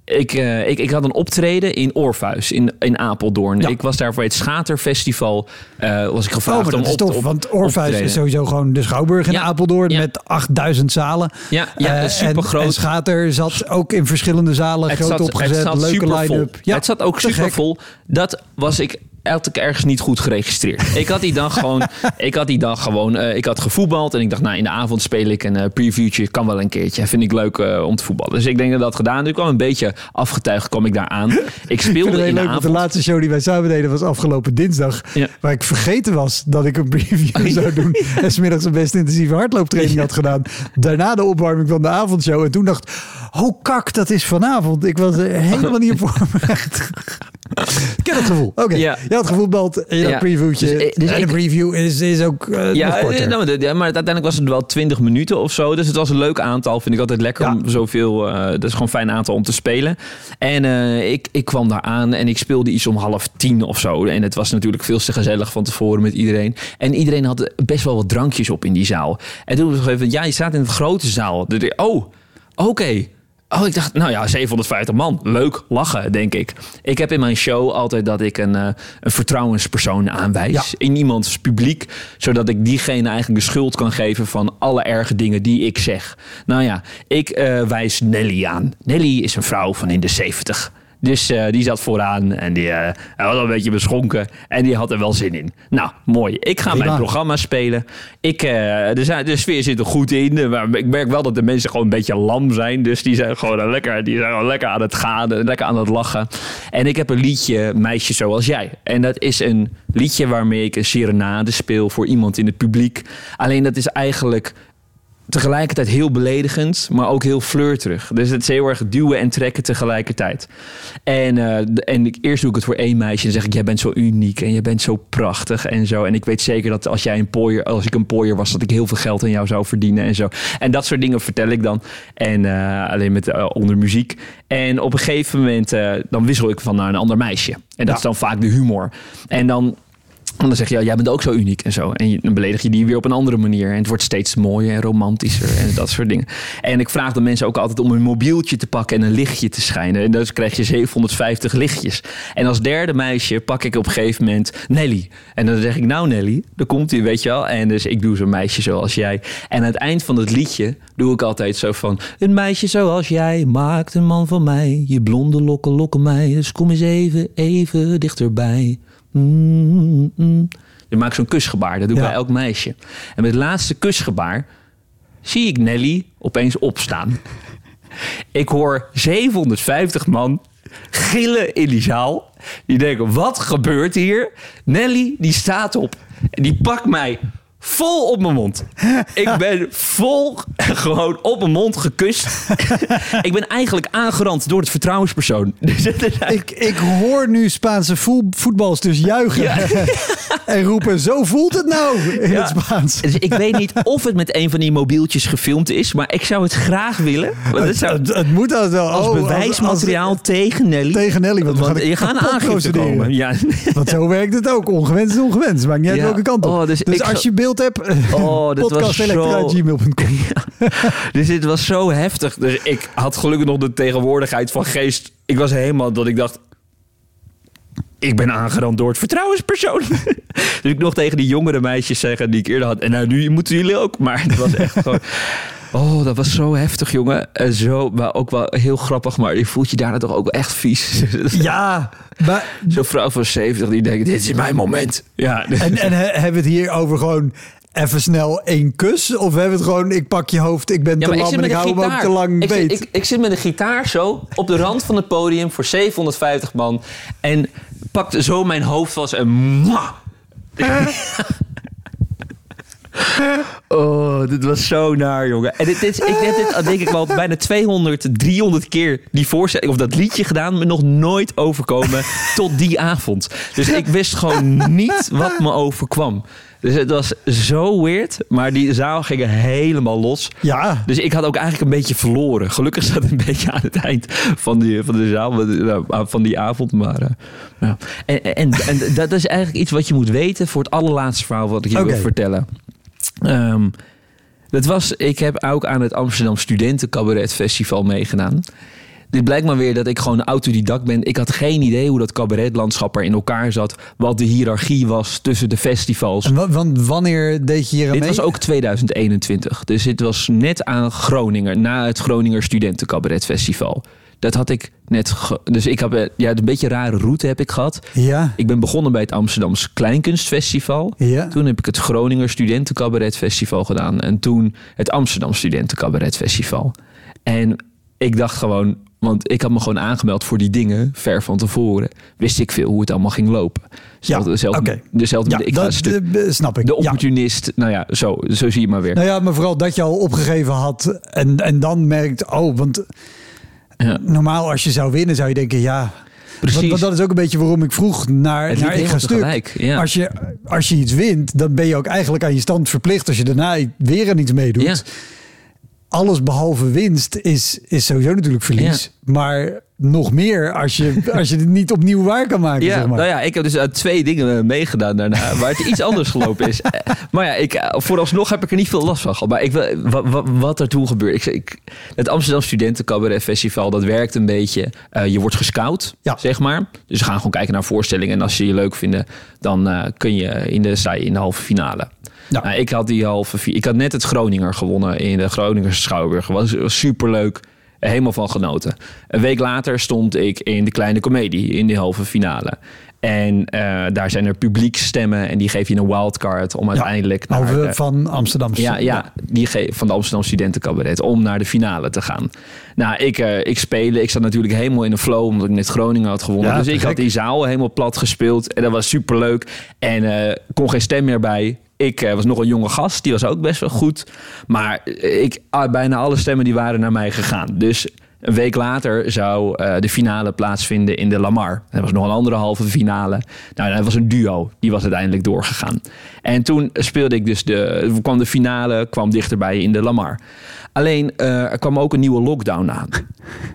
ik, eh, ik, ik had een optreden in Orpheus in, in Apeldoorn. Ja. Ik was daar voor het Schaterfestival. eh was ik gevraagd Oh, maar dat om is op, tof, op- want te Orpheus is sowieso gewoon de Schouwburg in Ja, Apeldoorn ja. met 8000 zalen. Ja, ja Eh, super groot. en Schater zat ook in verschillende zalen, groot opgezet, leuke line-up. Ja, het zat ook te gek. super vol. Dat was ik had ik ergens niet goed geregistreerd. *laughs* Ik had die dag gewoon, ik had die dag gewoon, eh, ik had gevoetbald en ik dacht, nou in de avond speel ik een eh, previewtje, kan wel een keertje, vind ik leuk eh, om te voetballen. Dus ik denk dat dat gedaan. Ik kwam een beetje afgetuigd, kwam ik daar aan. Ik *laughs* Ik speelde heel in de leuk, de laatste show die wij samen deden was afgelopen dinsdag. Ja. Waar ik vergeten was dat ik een preview *laughs* zou doen. En smiddags een best intensieve hardlooptraining had gedaan. Daarna de opwarming van de avondshow. En toen dacht oh kak, dat is vanavond. Ik was er helemaal niet op voorbereid. Ik ken het gevoel. *laughs* Oké, Ja. je had gevoetbald en je had Ja. een previewtje. Dus, eh, dus en ik- een preview is, is ook eh, Ja, nog korter. eh, nou, de- ja, maar uiteindelijk was het wel 20 minuten of zo. Dus het was een leuk aantal. Vind ik altijd lekker om zoveel. eh dat is gewoon een fijn aantal om te spelen. En eh, ik, ik kwam daar aan en ik speelde iets om half tien of zo. En het was natuurlijk veel te gezellig van tevoren met iedereen. En iedereen had best wel wat drankjes op in die zaal. En toen was het even, ja, je staat in een grote zaal. Dus ik, Oh, oké. Oh, ik dacht, nou ja, 750 man. Leuk, lachen, denk ik. Ik heb in mijn show altijd dat ik een, eh, een vertrouwenspersoon aanwijs. Ja. In iemands publiek. Zodat ik diegene eigenlijk de schuld kan geven van alle erge dingen die ik zeg. Nou ja, ik eh, wijs Nelly aan. Nelly is een vrouw van in de 70. Dus eh, die zat vooraan en die hij was al een beetje beschonken. En die had er wel zin in. Nou, mooi. Ik ga Prima. mijn programma spelen. Ik, eh, de, sfeer zit er goed in. Maar ik merk wel dat de mensen gewoon een beetje lam zijn. Dus die zijn gewoon lekker, die zijn gewoon lekker aan het gaan. Lekker aan het lachen. En ik heb een liedje, Meisje Zoals Jij. En dat is een liedje waarmee ik een serenade speel voor iemand in het publiek. Alleen dat is eigenlijk tegelijkertijd heel beledigend, maar ook heel flirterig. Dus het is heel erg duwen en trekken tegelijkertijd. En, eh, en ik, eerst doe ik het voor één meisje en zeg ik, jij bent zo uniek en jij bent zo prachtig en zo. En ik weet zeker dat als jij een pooier, als ik een pooier was, dat ik heel veel geld aan jou zou verdienen en zo. En dat soort dingen vertel ik dan. En eh, alleen met eh, onder muziek. En op een gegeven moment, dan wissel ik van naar een ander meisje. En dat Ja. is dan vaak de humor. En dan en dan zeg je, jij bent ook zo uniek en zo. En dan beledig je die weer op een andere manier. En het wordt steeds mooier en romantischer en dat soort dingen. En ik vraag de mensen ook altijd om een mobieltje te pakken en een lichtje te schijnen. En dan krijg je 750 lichtjes. En als derde meisje pak ik op een gegeven moment Nelly. En dan zeg ik, nou Nelly, daar komt hij, weet je wel. En dus ik doe zo'n meisje zoals jij. En aan het eind van het liedje doe ik altijd zo van... Een meisje zoals jij maakt een man van mij. Je blonde lokken lokken mij. Dus kom eens even, even dichterbij. Mm, mm. Je maakt zo'n kusgebaar. Dat doe ik Ja. bij elk meisje. En met het laatste kusgebaar zie ik Nelly opeens opstaan. *laughs* Ik hoor 750 man gillen in die zaal. Die denken, wat gebeurt hier? Nelly, die staat op. En die pakt mij vol op mijn mond. Ik *laughs* ben vol gewoon op mijn mond gekust. *laughs* ik ben eigenlijk aangerand door het vertrouwenspersoon. *laughs* Dus het is eigenlijk- Ik, ik hoor nu Spaanse voel- voetballers dus juichen. En roepen, zo voelt het nou in Ja. het Spaans. Dus ik weet niet of het met een van die mobieltjes gefilmd is, maar ik zou het graag willen. Want het zou, Het, het moet altijd wel. als Oh, bewijsmateriaal tegen Nelly. tegen Nelly, want we gaan je gaat een kapot aangifte procederen. komen. Ja. Want zo werkt het ook. Ongewenst is ongewenst. Maakt niet uit Ja. welke kant op. Oh, dus dus ik als zou- je beeld hebt, Oh, dit was zo-. *laughs* Dus dit was zo heftig. Dus ik had gelukkig nog de tegenwoordigheid van geest. Ik was helemaal dat ik dacht. Ik ben aangerand door het vertrouwenspersoon. *laughs* dus ik nog tegen die jongere meisjes zeggen die ik eerder had. En nou, nu moeten jullie ook. Maar het was echt gewoon. *laughs* Oh, dat was zo heftig, jongen. En zo, maar ook wel heel grappig. Maar je voelt je daarna toch ook wel echt vies. *laughs* Ja, maar... Zo'n vrouw van 70 die denkt: dit is mijn moment. Ja, En, en he- hebben we het hier over gewoon even snel één kus? Of hebben we het gewoon, ik pak je hoofd, ik ben Ja, te lam zit en met ik hou hem ook gitaar. te lang ik, beet? zit, ik, ik zit met een gitaar zo op de rand van het podium voor 750 man. En pakte zo mijn hoofd vast en... mwah! *laughs* *laughs* Oh, dit was zo naar, jongen. En dit, dit, ik heb dit, denk ik wel, bijna 200, 300 keer die voorstelling of dat liedje gedaan, me nog nooit overkomen *laughs* tot die avond. Dus ik wist gewoon niet wat me overkwam. Dus het was zo weird, maar die zaal ging helemaal los. Ja, Dus ik had ook eigenlijk een beetje verloren. Gelukkig zat het een beetje aan het eind van, die, van de zaal, eh, van die avond. Maar, eh, ja. en, en, en dat is eigenlijk iets wat je moet weten voor het allerlaatste verhaal wat ik je wil vertellen. Ehm, dat was, ik heb ook aan het Amsterdam Studenten Cabaret Festival meegedaan. Dit blijkt maar weer dat ik gewoon autodidact ben. Ik had geen idee hoe dat cabaretlandschap er in elkaar zat. Wat de hiërarchie was tussen de festivals. en want wanneer deed je hier aan Dit mee? was ook 2021. Dus dit was net aan Groninger, na het Groninger Studentencabaret Festival. Dat had ik net. ge- dus ik heb eh, ja, een beetje een rare route heb ik gehad. Ja, Ik ben begonnen bij het Amsterdams Kleinkunstfestival. ja. Toen heb ik het Groninger Studentencabaret Festival gedaan. En toen het Amsterdam Studentencabaret Festival. En ik dacht gewoon, want ik had me gewoon aangemeld voor die dingen ver van tevoren. Wist ik veel hoe het allemaal ging lopen. Zelfde, Ja, dezelfde, oké. dezelfde Ja, ik ga dat stuk- eh, snap ik. de Ja. opportunist. Nou ja, zo, zo zie je maar weer. Nou ja, maar vooral dat je al opgegeven had en, en dan merkt, oh, want Ja. normaal als je zou winnen zou je denken, ja... Precies. Want, want dat is ook een beetje waarom ik vroeg naar, naar ik ga stuk. ja. Als, je, als je iets wint, dan ben je ook eigenlijk aan je stand verplicht als je daarna weer aan iets meedoet. Ja. Alles behalve winst is, is sowieso natuurlijk verlies. Maar nog meer als je, *laughs* als je het niet opnieuw waar kan maken. Ja, zeg maar. nou ja, ik heb dus aan twee dingen eh, meegedaan daarna, *laughs* waar het iets anders gelopen is. Eh, Maar ja, ik, eh, vooralsnog heb ik er niet veel last van gehad. Maar ik, wil- wa- wa- wat er toen gebeurde. Ik, ik, het Amsterdam Studenten Cabaret Festival, dat werkt een beetje. je wordt gescout, Ja. zeg maar. Dus we gaan gewoon kijken naar voorstellingen. En als ze je leuk vinden, dan kun je in de, sta je in de halve finale. Ja. Nou, ik had die halve fi- Ik had net het Groninger gewonnen in de Groninger Schouwburg. Was, was superleuk. Helemaal van genoten. Een week later stond ik in de kleine komedie in de halve finale. En eh, daar zijn er publiekstemmen en die geef je een wildcard om uiteindelijk naar de- van Amsterdam. ja, ja, die van de Amsterdam Studentencabaret om naar de finale te gaan. Nou, ik, eh, ik spelen. Ik zat natuurlijk helemaal in een flow omdat ik net Groningen had gewonnen. Ja, dus ik had die zaal helemaal plat gespeeld en dat was superleuk. En eh kon geen stem meer bij. Ik eh, was nog een jonge gast, die was ook best wel goed. Maar eh, ik, ah, bijna alle stemmen die waren naar mij gegaan. Dus een week later zou eh, de finale plaatsvinden in de Lamar. Er was nog een andere halve finale. Nou, dat was een duo. Die was uiteindelijk doorgegaan. En toen speelde ik dus de... kwam de finale, kwam dichterbij in de Lamar. Alleen, eh, er kwam ook een nieuwe lockdown aan. *laughs*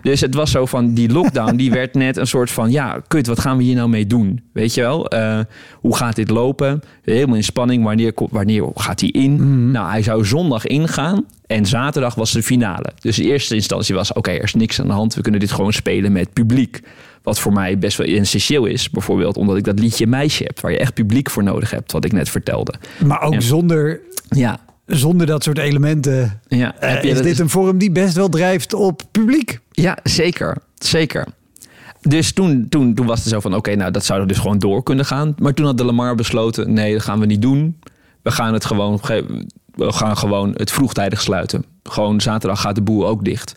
Dus het was zo van, die lockdown die werd net een soort van... ja, kut, wat gaan we hier nou mee doen? Weet je wel? Eh, hoe gaat dit lopen? Helemaal in spanning, wanneer, wanneer gaat hij in? Nou, hij zou zondag ingaan en zaterdag was de finale. Dus de eerste instantie was, oké, er is niks aan de hand. We kunnen dit gewoon spelen met publiek. Wat voor mij best wel essentieel is. Bijvoorbeeld omdat ik dat liedje Meisje heb... waar je echt publiek voor nodig hebt, wat ik net vertelde. Maar ook zonder, Ja, zonder dat soort elementen ja. eh, Heb je is dit een vorm die best wel drijft op publiek. Ja, zeker. Zeker. Dus toen, toen, toen was het zo van, oké, nou dat zou dus gewoon door kunnen gaan. Maar toen had de Lamar besloten, nee, dat gaan we niet doen. We gaan het gewoon, ge- we gaan gewoon het vroegtijdig sluiten. Gewoon zaterdag gaat de boel ook dicht.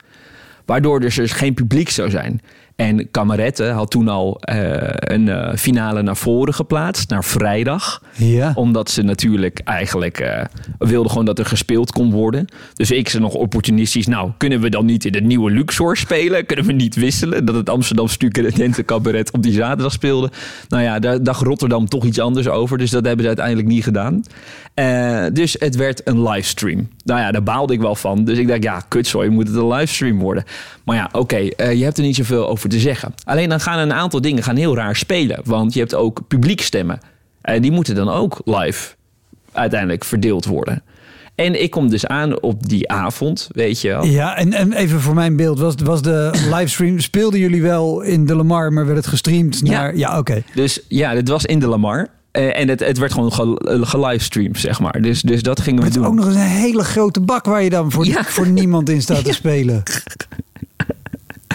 Waardoor dus er geen publiek zou zijn. En Kamerette had toen al eh, een eh, finale naar voren geplaatst, naar vrijdag Ja. omdat ze natuurlijk eigenlijk eh, wilden gewoon dat er gespeeld kon worden. Dus ik ze nog opportunistisch. Nou, kunnen we dan niet in het nieuwe Luxor spelen? Kunnen we niet wisselen? Dat het Amsterdam Studenten Cabaret op die zaterdag speelde. Nou ja, daar dacht Rotterdam toch iets anders over. Dus dat hebben ze uiteindelijk niet gedaan. Dus het werd een livestream. Nou ja, daar baalde ik wel van. Dus ik dacht, ja, kutzooi, moet het een livestream worden? Maar ja, oké, je hebt er niet zoveel over te zeggen. Alleen dan gaan een aantal dingen gaan heel raar spelen. Want je hebt ook publiekstemmen. En die moeten dan ook live uiteindelijk verdeeld worden. En ik kom dus aan op die avond, weet je wel. Ja, en, en even voor mijn beeld, was, was de livestream, speelden jullie wel in de Lamar, maar werd het gestreamd Ja. naar... Ja, oké. Dus ja, dit was in de Lamar. Eh, en het, het werd gewoon ge- eh, gelivestreamd, zeg maar. Dus, dus dat gingen we Het is doen. ook nog eens een hele grote bak waar je dan voor, Ja. voor niemand in staat te *laughs* spelen.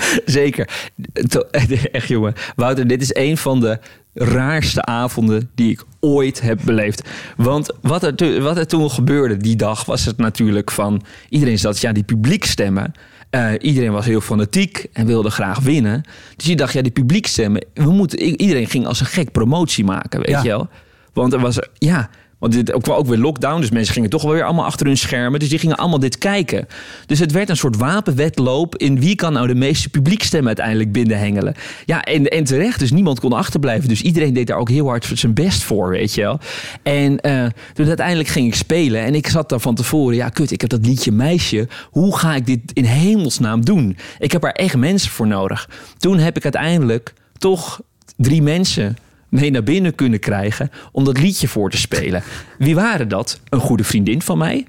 *laughs* Zeker. *laughs* Echt jongen. Wouter, dit is een van de raarste avonden die ik ooit heb beleefd. Want wat er, wat er toen gebeurde die dag was het natuurlijk van... Iedereen zat, ja, die publiekstemmen... eh, iedereen was heel fanatiek en wilde graag winnen. Dus je dacht, ja, die publiekstemmen... We moeten, iedereen ging als een gek promotie maken, weet Ja. je wel? Want er was, ja... Want dit kwam ook weer lockdown, dus mensen gingen toch wel weer allemaal achter hun schermen. Dus die gingen allemaal dit kijken. Dus het werd een soort wapenwedloop in wie kan nou de meeste publiekstemmen uiteindelijk binnenhengelen. Ja, en, en terecht, dus niemand kon achterblijven. Dus iedereen deed daar ook heel hard zijn best voor, weet je wel. En eh, toen uiteindelijk ging ik spelen en ik zat daar van tevoren, ja kut, ik heb dat liedje Meisje. Hoe ga ik dit in hemelsnaam doen? Ik heb er echt mensen voor nodig. Toen heb ik uiteindelijk toch drie mensen mee naar binnen kunnen krijgen om dat liedje voor te spelen. Wie waren dat? Een goede vriendin van mij,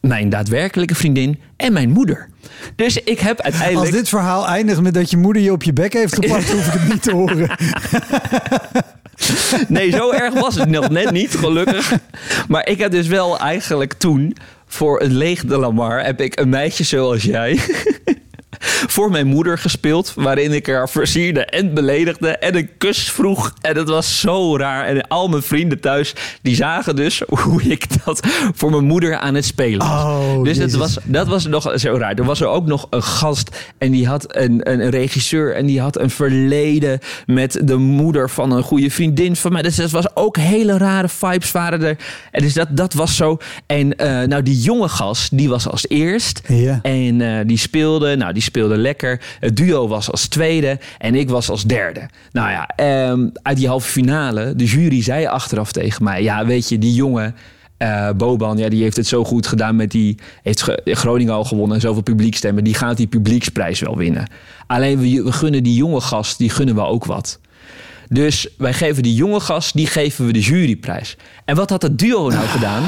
mijn daadwerkelijke vriendin en mijn moeder. Dus ik heb Als uiteindelijk... dit verhaal eindigt met dat je moeder je op je bek heeft gepakt, hoef ik het niet te horen. *laughs* Nee, zo erg was het nog net niet, gelukkig. Maar ik heb dus wel eigenlijk toen... voor een leeg de Lamar heb ik een meisje zoals jij... voor mijn moeder gespeeld... waarin ik haar versierde en beledigde... en een kus vroeg. En dat was zo raar. En al mijn vrienden thuis... die zagen dus *laughs* hoe ik dat voor mijn moeder aan het spelen was. Oh, dus het Jezus. was, dat was nog zo raar. Er was er ook nog een gast en die had een, een, regisseur en die had een verleden met de moeder van een goede vriendin van mij. Dus het was ook hele rare vibes waren er. En dus dat, dat was zo. En eh, nou, die jonge gast, die was als eerst. Ja. En eh, die speelde, nou, die speelde lekker. Het duo was als tweede en ik was als derde. Nou ja, ehm, uit die halve finale, de jury zei achteraf tegen mij: Ja, weet je, die jongen. eh, Boban, ja, die heeft het zo goed gedaan met die. Heeft Ge- Groningen al gewonnen en zoveel publiekstemmen. Die gaat die publieksprijs wel winnen. Alleen we, we gunnen die jonge gast, die gunnen we ook wat. Dus wij geven die jonge gast, die geven we de juryprijs. En wat had het duo nou gedaan?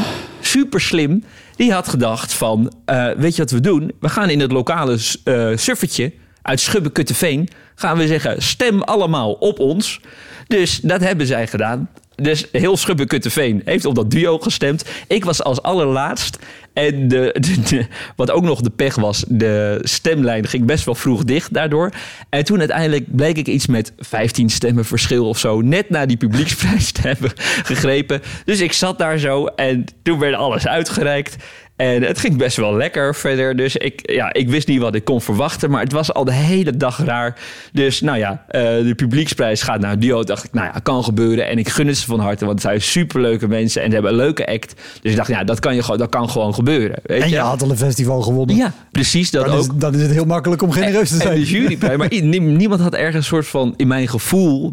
Super slim. Die had gedacht van, eh, weet je wat we doen? We gaan in het lokale eh suffertje uit Schubbe-Kutteveen... gaan we zeggen, stem allemaal op ons. Dus dat hebben zij gedaan. Dus heel Schubbe-Kutteveen heeft op dat duo gestemd. Ik was als allerlaatst. En *laughs* de, wat ook nog de pech was, de stemlijn ging best wel vroeg dicht daardoor. En toen uiteindelijk bleek ik iets met 15 stemmen verschil of zo... net na die publieksprijs te *laughs* hebben gegrepen. Dus ik zat daar zo en toen werd alles uitgereikt... En het ging best wel lekker verder. Dus ik, ja, ik wist niet wat ik kon verwachten. Maar het was al de hele dag raar. Dus nou ja, eh, de publieksprijs gaat naar Duo. Dacht ik, nou ja, kan gebeuren. En ik gun het ze van harte. Want het zijn superleuke mensen. En ze hebben een leuke act. Dus ik dacht, ja, dat kan, je, gewoon- dat kan gewoon gebeuren. Weet En je je? had al een festival gewonnen. Ja, precies. Dat dan, ook. is, dan is het heel makkelijk om genereus te En zijn. de juryprijs. Maar niemand had ergens een soort van, in mijn gevoel,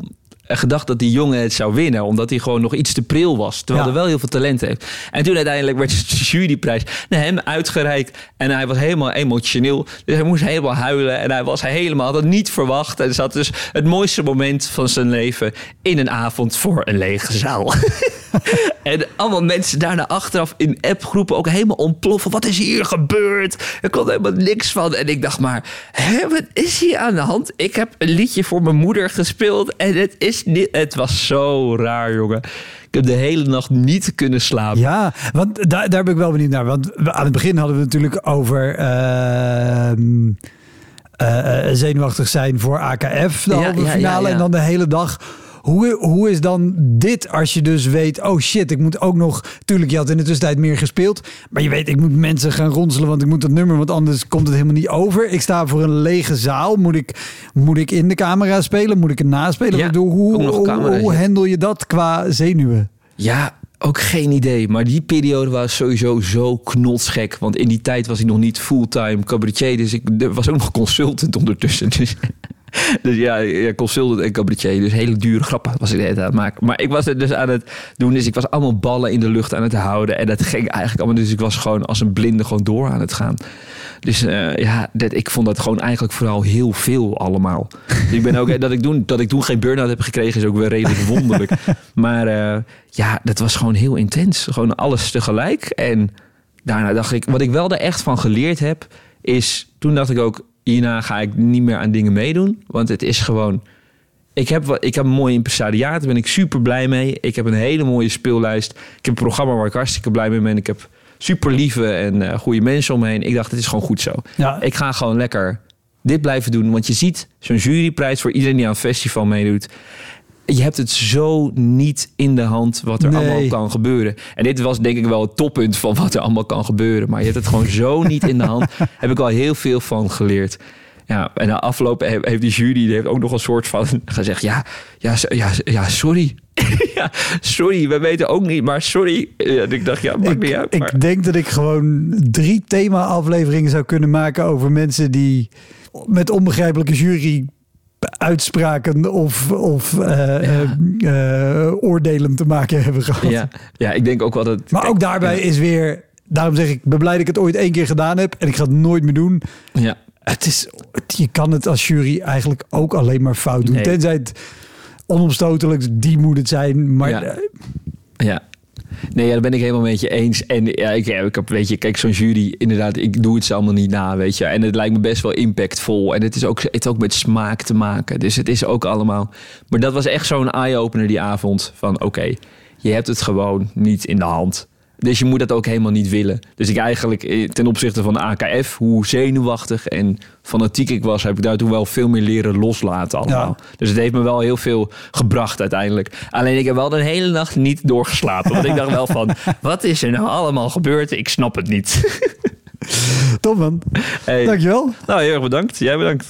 gedacht dat die jongen het zou winnen. Omdat hij gewoon nog iets te pril was. Terwijl Ja. hij wel heel veel talent heeft. En toen uiteindelijk werd de juryprijs naar hem uitgereikt. En hij was helemaal emotioneel. Dus hij moest helemaal huilen. En hij was helemaal, had het niet verwacht. En zat dus het mooiste moment van zijn leven in een avond voor een lege zaal. *laughs* En allemaal mensen daarna achteraf in appgroepen ook helemaal ontploffen. Wat is hier gebeurd? Er kon helemaal niks van. En ik dacht maar, hè, wat is hier aan de hand? Ik heb een liedje voor mijn moeder gespeeld. En het is niet... Het was zo raar, jongen. Ik heb de hele nacht niet kunnen slapen. Ja, want daar, daar ben ik wel benieuwd naar. Want aan het begin hadden we natuurlijk over ehm, eh, eh, zenuwachtig zijn voor AKF, de halve ja, finale. ja. En dan de hele dag. Hoe, hoe is dan dit als je dus weet, oh shit, ik moet ook nog... Tuurlijk, je had in de tussentijd meer gespeeld. Maar je weet, ik moet mensen gaan ronselen, want ik moet dat nummer... want anders komt het helemaal niet over. Ik sta voor een lege zaal. Moet ik, moet ik in de camera spelen? Moet ik het naspelen? Ja, hoe, hoe, hoe handel je dat qua zenuwen? Ja, ook geen idee. Maar die periode was sowieso zo knotsgek. Want in die tijd was ik nog niet fulltime cabaretier. Dus ik was ook nog consultant ondertussen. Dus, *laughs* dus ja, ja, consultant en cabaretier. Dus hele dure grappen was ik de hele tijd aan het maken. Maar ik was het dus aan het doen. Dus ik was allemaal ballen in de lucht aan het houden. En dat ging eigenlijk allemaal. Dus ik was gewoon als een blinde gewoon door aan het gaan. Dus eh, ja, dat, ik vond dat gewoon eigenlijk vooral heel veel allemaal. Dus ik ben ook, *laughs* dat, ik toen, dat ik toen geen burn-out heb gekregen is ook wel redelijk wonderlijk. *laughs* Maar eh, ja, dat was gewoon heel intens. Gewoon alles tegelijk. En daarna dacht ik, wat ik wel er echt van geleerd heb, is toen dacht ik ook, hierna ga ik niet meer aan dingen meedoen. Want het is gewoon. Ik heb, wat- ik heb een mooi impresariaat, daar ben ik super blij mee. Ik heb een hele mooie speellijst. Ik heb een programma waar ik hartstikke blij mee ben. Ik heb super lieve en eh, goede mensen omheen. Ik dacht, het is gewoon goed zo. Ja, Ik ga gewoon lekker dit blijven doen. Want je ziet zo'n juryprijs voor iedereen die aan een festival meedoet. Je hebt het zo niet in de hand wat er Nee. allemaal kan gebeuren. En dit was denk ik wel het toppunt van wat er allemaal kan gebeuren. Maar je hebt het gewoon zo *laughs* niet in de hand. Heb ik al heel veel van geleerd. Ja, en na afloop he- heeft die jury die heeft ook nog een soort van *laughs* gezegd... ja, ja, ja, sorry. *laughs* ja, sorry, we weten ook niet, maar sorry. Ja, ik dacht, ja, maakt niet uit. ik maar- denk dat ik gewoon drie thema-afleveringen zou kunnen maken over mensen die met onbegrijpelijke jury uitspraken of, of eh, eh, eh, oordelen te maken hebben gehad. ja, ja, ik denk ook wel dat... Maar ook daarbij is weer, daarom zeg ik, ben blij dat ik het ooit één keer gedaan heb en ik ga het nooit meer doen. Ja, Het is, je kan het als jury eigenlijk ook alleen maar fout doen. Nee. Tenzij het onomstotelijk, die moet het zijn. Maar Ja. Ja. Nee, ja, daar ben ik helemaal met je eens. En ja, ik, ik heb, weet je, kijk, zo'n jury, inderdaad, ik doe het ze allemaal niet na, weet je. En het lijkt me best wel impactvol. En het is ook, het is ook met smaak te maken. Dus het is ook allemaal. Maar dat was echt zo'n eye-opener die avond. Van oké, je hebt het gewoon niet in de hand. Dus je moet dat ook helemaal niet willen. Dus ik eigenlijk eh, ten opzichte van de AKF, hoe zenuwachtig en fanatiek ik was, heb ik daar toen wel veel meer leren loslaten allemaal. Dus het heeft me wel heel veel gebracht uiteindelijk. Alleen ik heb wel de hele nacht niet doorgeslapen. Want ik dacht wel van, *laughs* wat is er nou allemaal gebeurd? Ik snap het niet. top man. Hey. Dankjewel. Nou, heel erg bedankt. Jij bedankt.